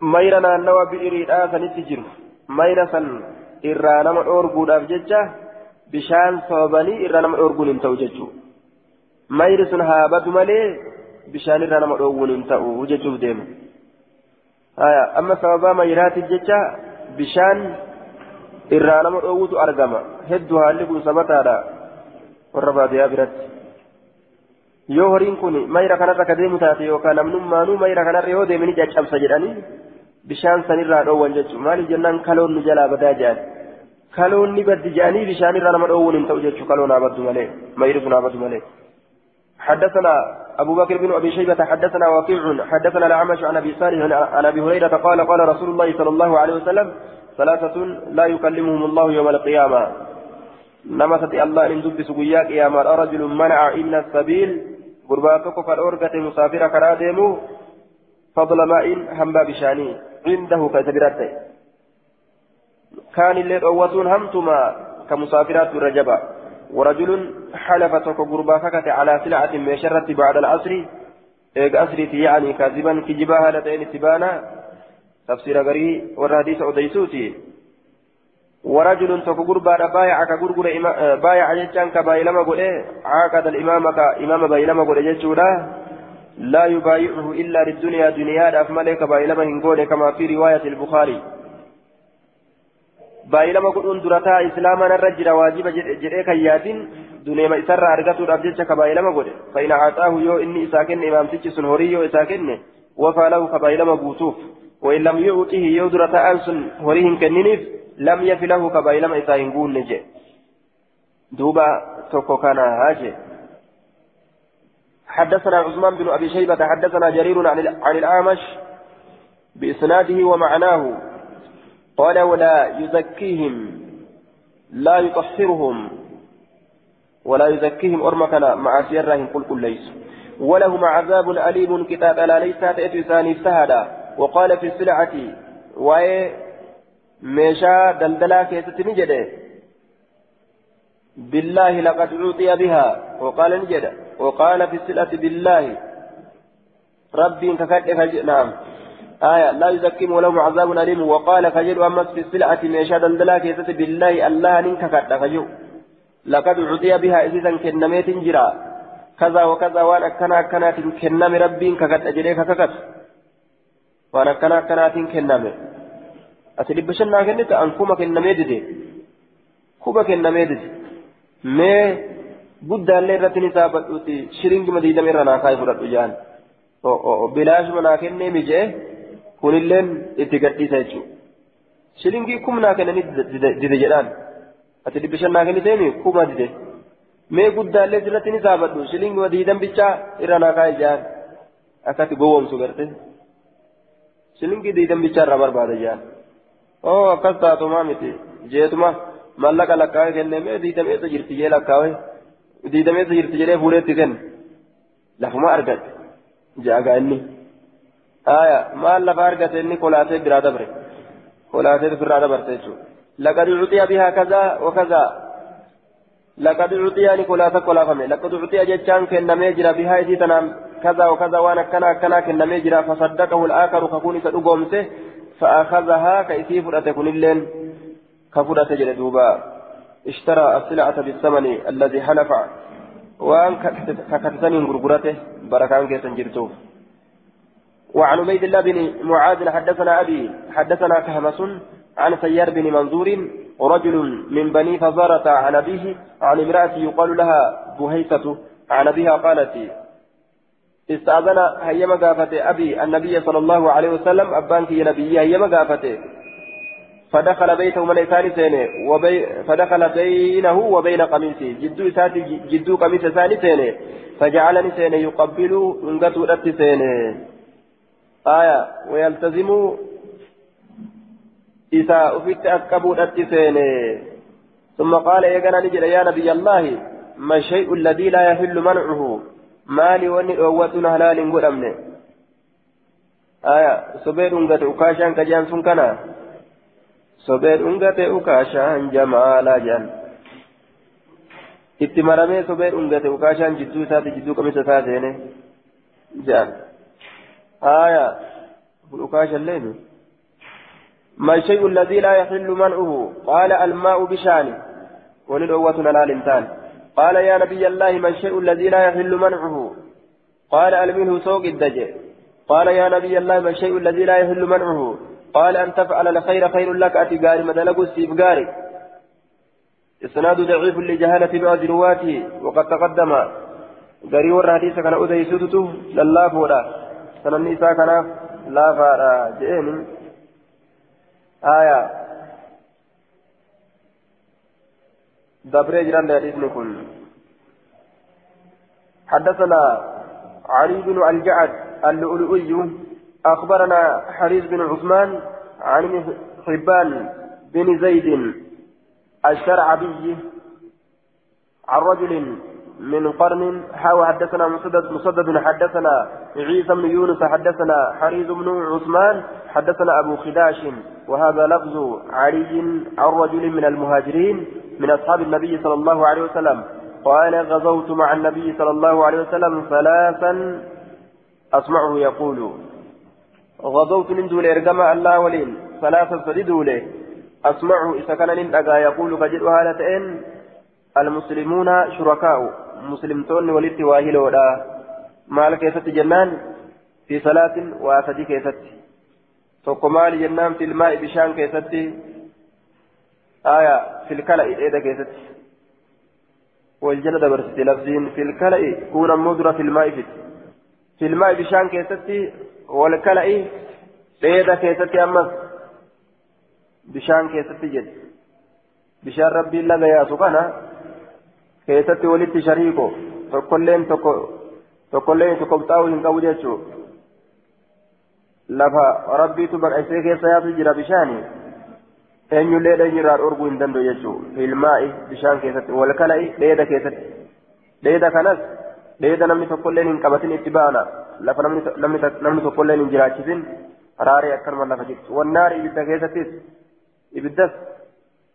Speaker 1: ميرنا نوى بإريد آسن التجر ميرا سن إرانا مدورقود أفججة بشان صوباني إرانا مدورقود انتو ججو ميري سن هابد ملي بشان إرانا مدورقود انتو ججو ديم haya amma sababaa mayraatiif jecha bishaan irraa nama dhoowwutu argama hedduu haalli kun sabataadha warra baadiyyaa biratti yoo horiin kun mayra kanarra ka deemu taate yookaan namnummaanuu mayra kanarra yoo deemini caccabsa jedhanii bishaan sanirraa dhoowwan jechuudha maaliif jennaan kaloon nu jalaa badaa jedhan kaloon ni baddi jedhanii bishaan irraa nama dhoowwuun hin ta'u jechuudha kaloon haa baddu malee mayri sun haa baddu malee. حدثنا أبو بكر بن أبي شيبة حدثنا وكيع حدثنا الأعمش عن أبي صالح عن أبي هريرة قال قال رسول الله صلى الله عليه وسلم ثلاثة لا يكلمهم الله يوم القيامة نمست الله إن دب سقياك يا رجل منع إن السبيل قرباتك فالأرقة مسافرة كراديمو فضل ماء هنبا بشاني عنده كتبرته كان الليل أوتون همتما كمسافرات الرجبة ورجل حلف تك قربا فكت على سلعة ميشرة بعد العصر. إيق أسرتي يعني كاذبا كجباها لتين تبانا. تفسير غري والحديث أديسوتي ورجل تك قربا بايع كقرقر بايع جتان كبايلما قل عاقد الإمام كإمام بايلما قل جتشولا لا يبايعه إلا للدنيا دنيا أفملك بايلما هنقول كما في رواية البخاري. Baay'ilama godhuun durataa islaamaan irra jira waajiba jedhee kan yaadin duneema isarraa argatuudhaaf jecha ka baay'ilama godhe fa'ina haxaahu yoo inni isaa kenne imaamtichi sun horii yoo isaa kenne wafaa lahu ka baay'ilama guutuuf وإن لم يؤته يودر تأنسن هريهم كننيف لم يف له كبايلما إساهن قول نجي دوبا توكو كان هاجي حدثنا عثمان بن أبي شيبة حدثنا جرير عن الأعمش بإسناده ومعناه قال ولا يزكيهم لا يطهرهم ولا يزكيهم أرمكنا مع سيرهم قل كل ليس. ولهم عذاب أليم كتاب لا ليس تأتي ثاني اجتهدا وقال في السلعة وي daldalaa keessatti ni jedhe بالله لقد عوطي بها. وقال نجد وقال في السلة بالله. ربي ككد نعم. آية لا يزكيهم ولهم عذاب أليم. وقال كجد أمس في السلعة ميشا دندلا كيست بالله الله ننك كد كجو لقد عطي بها إذا كنميت جرا. كذا وكذا وأنا كنا كنا كنم ربي ككد أجريك ككد وأنا كنا كنا كنم أتلبشنا كنت أنكما كنمي دي. كوبا كنمي دي. guddaallee irratti ni saabadhuuti shiringima diidame irra naa kaa'e fudhadhu jaan bilaashuma naa kennee mijee kunilleen itti gadhiisa jechuudha shiringii kumnaa kennanii dide jedhaan ati dhibbishan naa kenniteemi kuma dide mee guddaallee irratti ni saabadhu shiringima diidam bichaa irra naa kaa'e jaan akkatti gowwoomsu garte shilingii diidam bichaa irraa barbaada jaan oo akkas taatumaa miti jeetuma. mallaqa lakkaa'ee kennee diidameessa jirti jee lakkaa'ee diidameessa jirti jedhee fuudheetti kenne lafuma argate jaagaa inni lafa argate inni kolaatee biraa dabre kolaatee biraa dabarte jechuudha laqad cuxiya bihaa kazaa wakazaa laqad cuxiya ni kolaata kolaafame laqad cuxiya jechaan kennamee jira bihaa isii tanaan كذا وكذا وانا كنا كنا كنا مجرى فصدقه الآخر فكون سدقومته فأخذها كيسيف أتكون اللين كفرة جل دوبا اشترى السلعة بالثمن الذي حلف وان ككتسن غرغرته بركان كيسن جرتوف وعن عبيد الله بن معاذ حدثنا أبي حدثنا كهمس عن سيار بن منظور رجل من بني فزارة عن أبيه عن امرأة يقال لها بهيسة عن أبيها قالت استأذن هيما قافته أبي النبي صلى الله عليه وسلم أبانك يا نبي هيما قافته فدخل بيته من إسان سينه وبي فدخل بينه وبين قميصه. جدو إساتي جدو قميص إسان سينه فجعلني سينه يقبل انقتو رت سينه آية ويلتزم إذا أفت أسكبو رت سينه ثم قال يا نجد يا نبي الله ما الشيء الذي لا يحل منعه؟ مالي وني أوتنا هلال قدمني آية سبيل انقتو كاشان كجان سنكنا. sobee dhungate ukaashaan jamaalaa jedhan itti maramee sobee dhungate ukaashaan jidduu isaati jidduu qamisa isaa seene jedhan آية. الأكاش الليل. ما الشيء الذي لا يحل منعه؟ قال الماء بشان. وللأوة لا الإنسان قال يا نبي الله ما الشيء الذي لا يحل منعه؟ قال ألمنه سوق الدجى. قال يا نبي الله ما الشيء الذي لا يحل منعه؟ قال أن تفعل الخير خير لك أتي قاري مدلق السيف قاري. إسناد ضعيف لجهالة بعض رواته وقد تقدم. قاري ور حديث كان أذي سوتته لله فورا سنن النساء كان لا فارا جئين آية دبر جران لحديث كن حدثنا علي بن الجعد اللؤلؤي أخبرنا حريز بن عثمان عن حبان بن زيد الشرعبي عن رجل من قرن حاوى حدثنا مسدد مسدد حدثنا عيسى بن يونس حدثنا حريز بن عثمان حدثنا أبو خداش وهذا لفظ علي عن رجل من المهاجرين من أصحاب النبي صلى الله عليه وسلم. قال غزوت مع النبي صلى الله عليه وسلم ثلاثا أسمعه يقول غضوت من دول إرقما الله ولين ثلاثة سددولي أسمعه إذا كان يقول فجد هالتين المسلمون شركاء. مسلمتون ولدت واهلودا مال كيست جنان في صلاة وافدي كيست tokko maali jennaan filmaa'i bishaan keessatti aya filkala'i dheeda keessatti wal jala dabarsite labsiin filkala'i kun ammoo dura filmaa'i fit filmaa'i bishaan keessatti والكلأي ديدا كيستي أمس بشان كيستي جد بشان ربي لغا يا سبحانه كيستي ولدت شريكو تقولين تقو تقولين تقبطاو هنكو جيتشو lafa rabbiitu baqaysee keessa yaatu jira bishaani eenyullee dheeyirraan orguu hin danda'u jechuudha ilmaa'i bishaan keessatti wal kala'i dheeda keessatti dheeda kanas dheeda namni tokkolleen hin qabatin itti baana lafa namni tokkolleen hin jiraachisin raaree akkanuma lafa jirtu wannaari ibidda keessattis ibiddas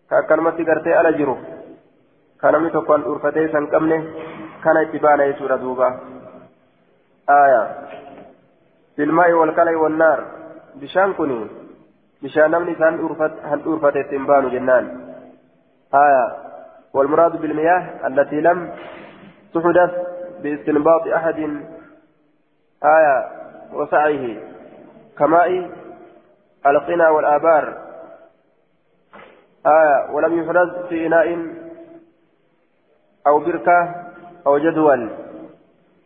Speaker 1: ka akkanumatti gartee ala jiru ka namni tokkoon dhuurfatee san qabne kana itti baana jechuudha duuba aya filmaa'i walkalai wannaar bishaan kun bishaan namni isaan han dhuurfate ittiin baanu jennaan aya والمراد بالمياه التي لم تحدث باستنباط أحد آية وسعيه كماء القنا والآبار آية ولم يحدث في إناء أو بركة أو جدول.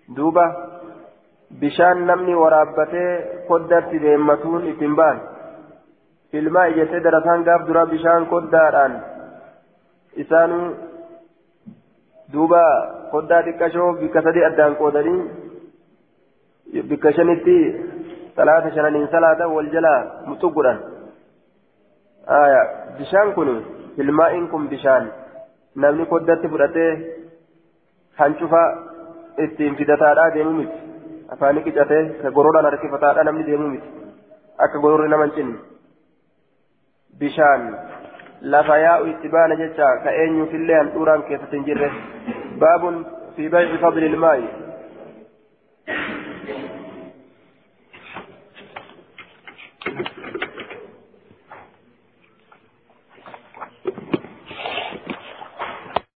Speaker 1: دوبة بشان نمني ورابتة قدرت ديمتون اتنبان في الماء جتدرتان قاب درا بشان قدران إسانو دوبا قدر دكشو بكسدي أدان قودرين بكشنتي ثلاثة شنانين ثلاثة والجلا متقرا آية بشان كنو في الماء كن بشان. Namni koddatti fudhatee hancufa ittiin fidataadhaa deemu miti afaanii qicatee ka goroodhaan harkifataadhaa namni deemu miti akka gororri nama hin bishaan lafa yaa'u itti baana jecha ka eenyuufillee handhuuraan keessatti hin jirre baabun fi bay'i fadli ilmaa'i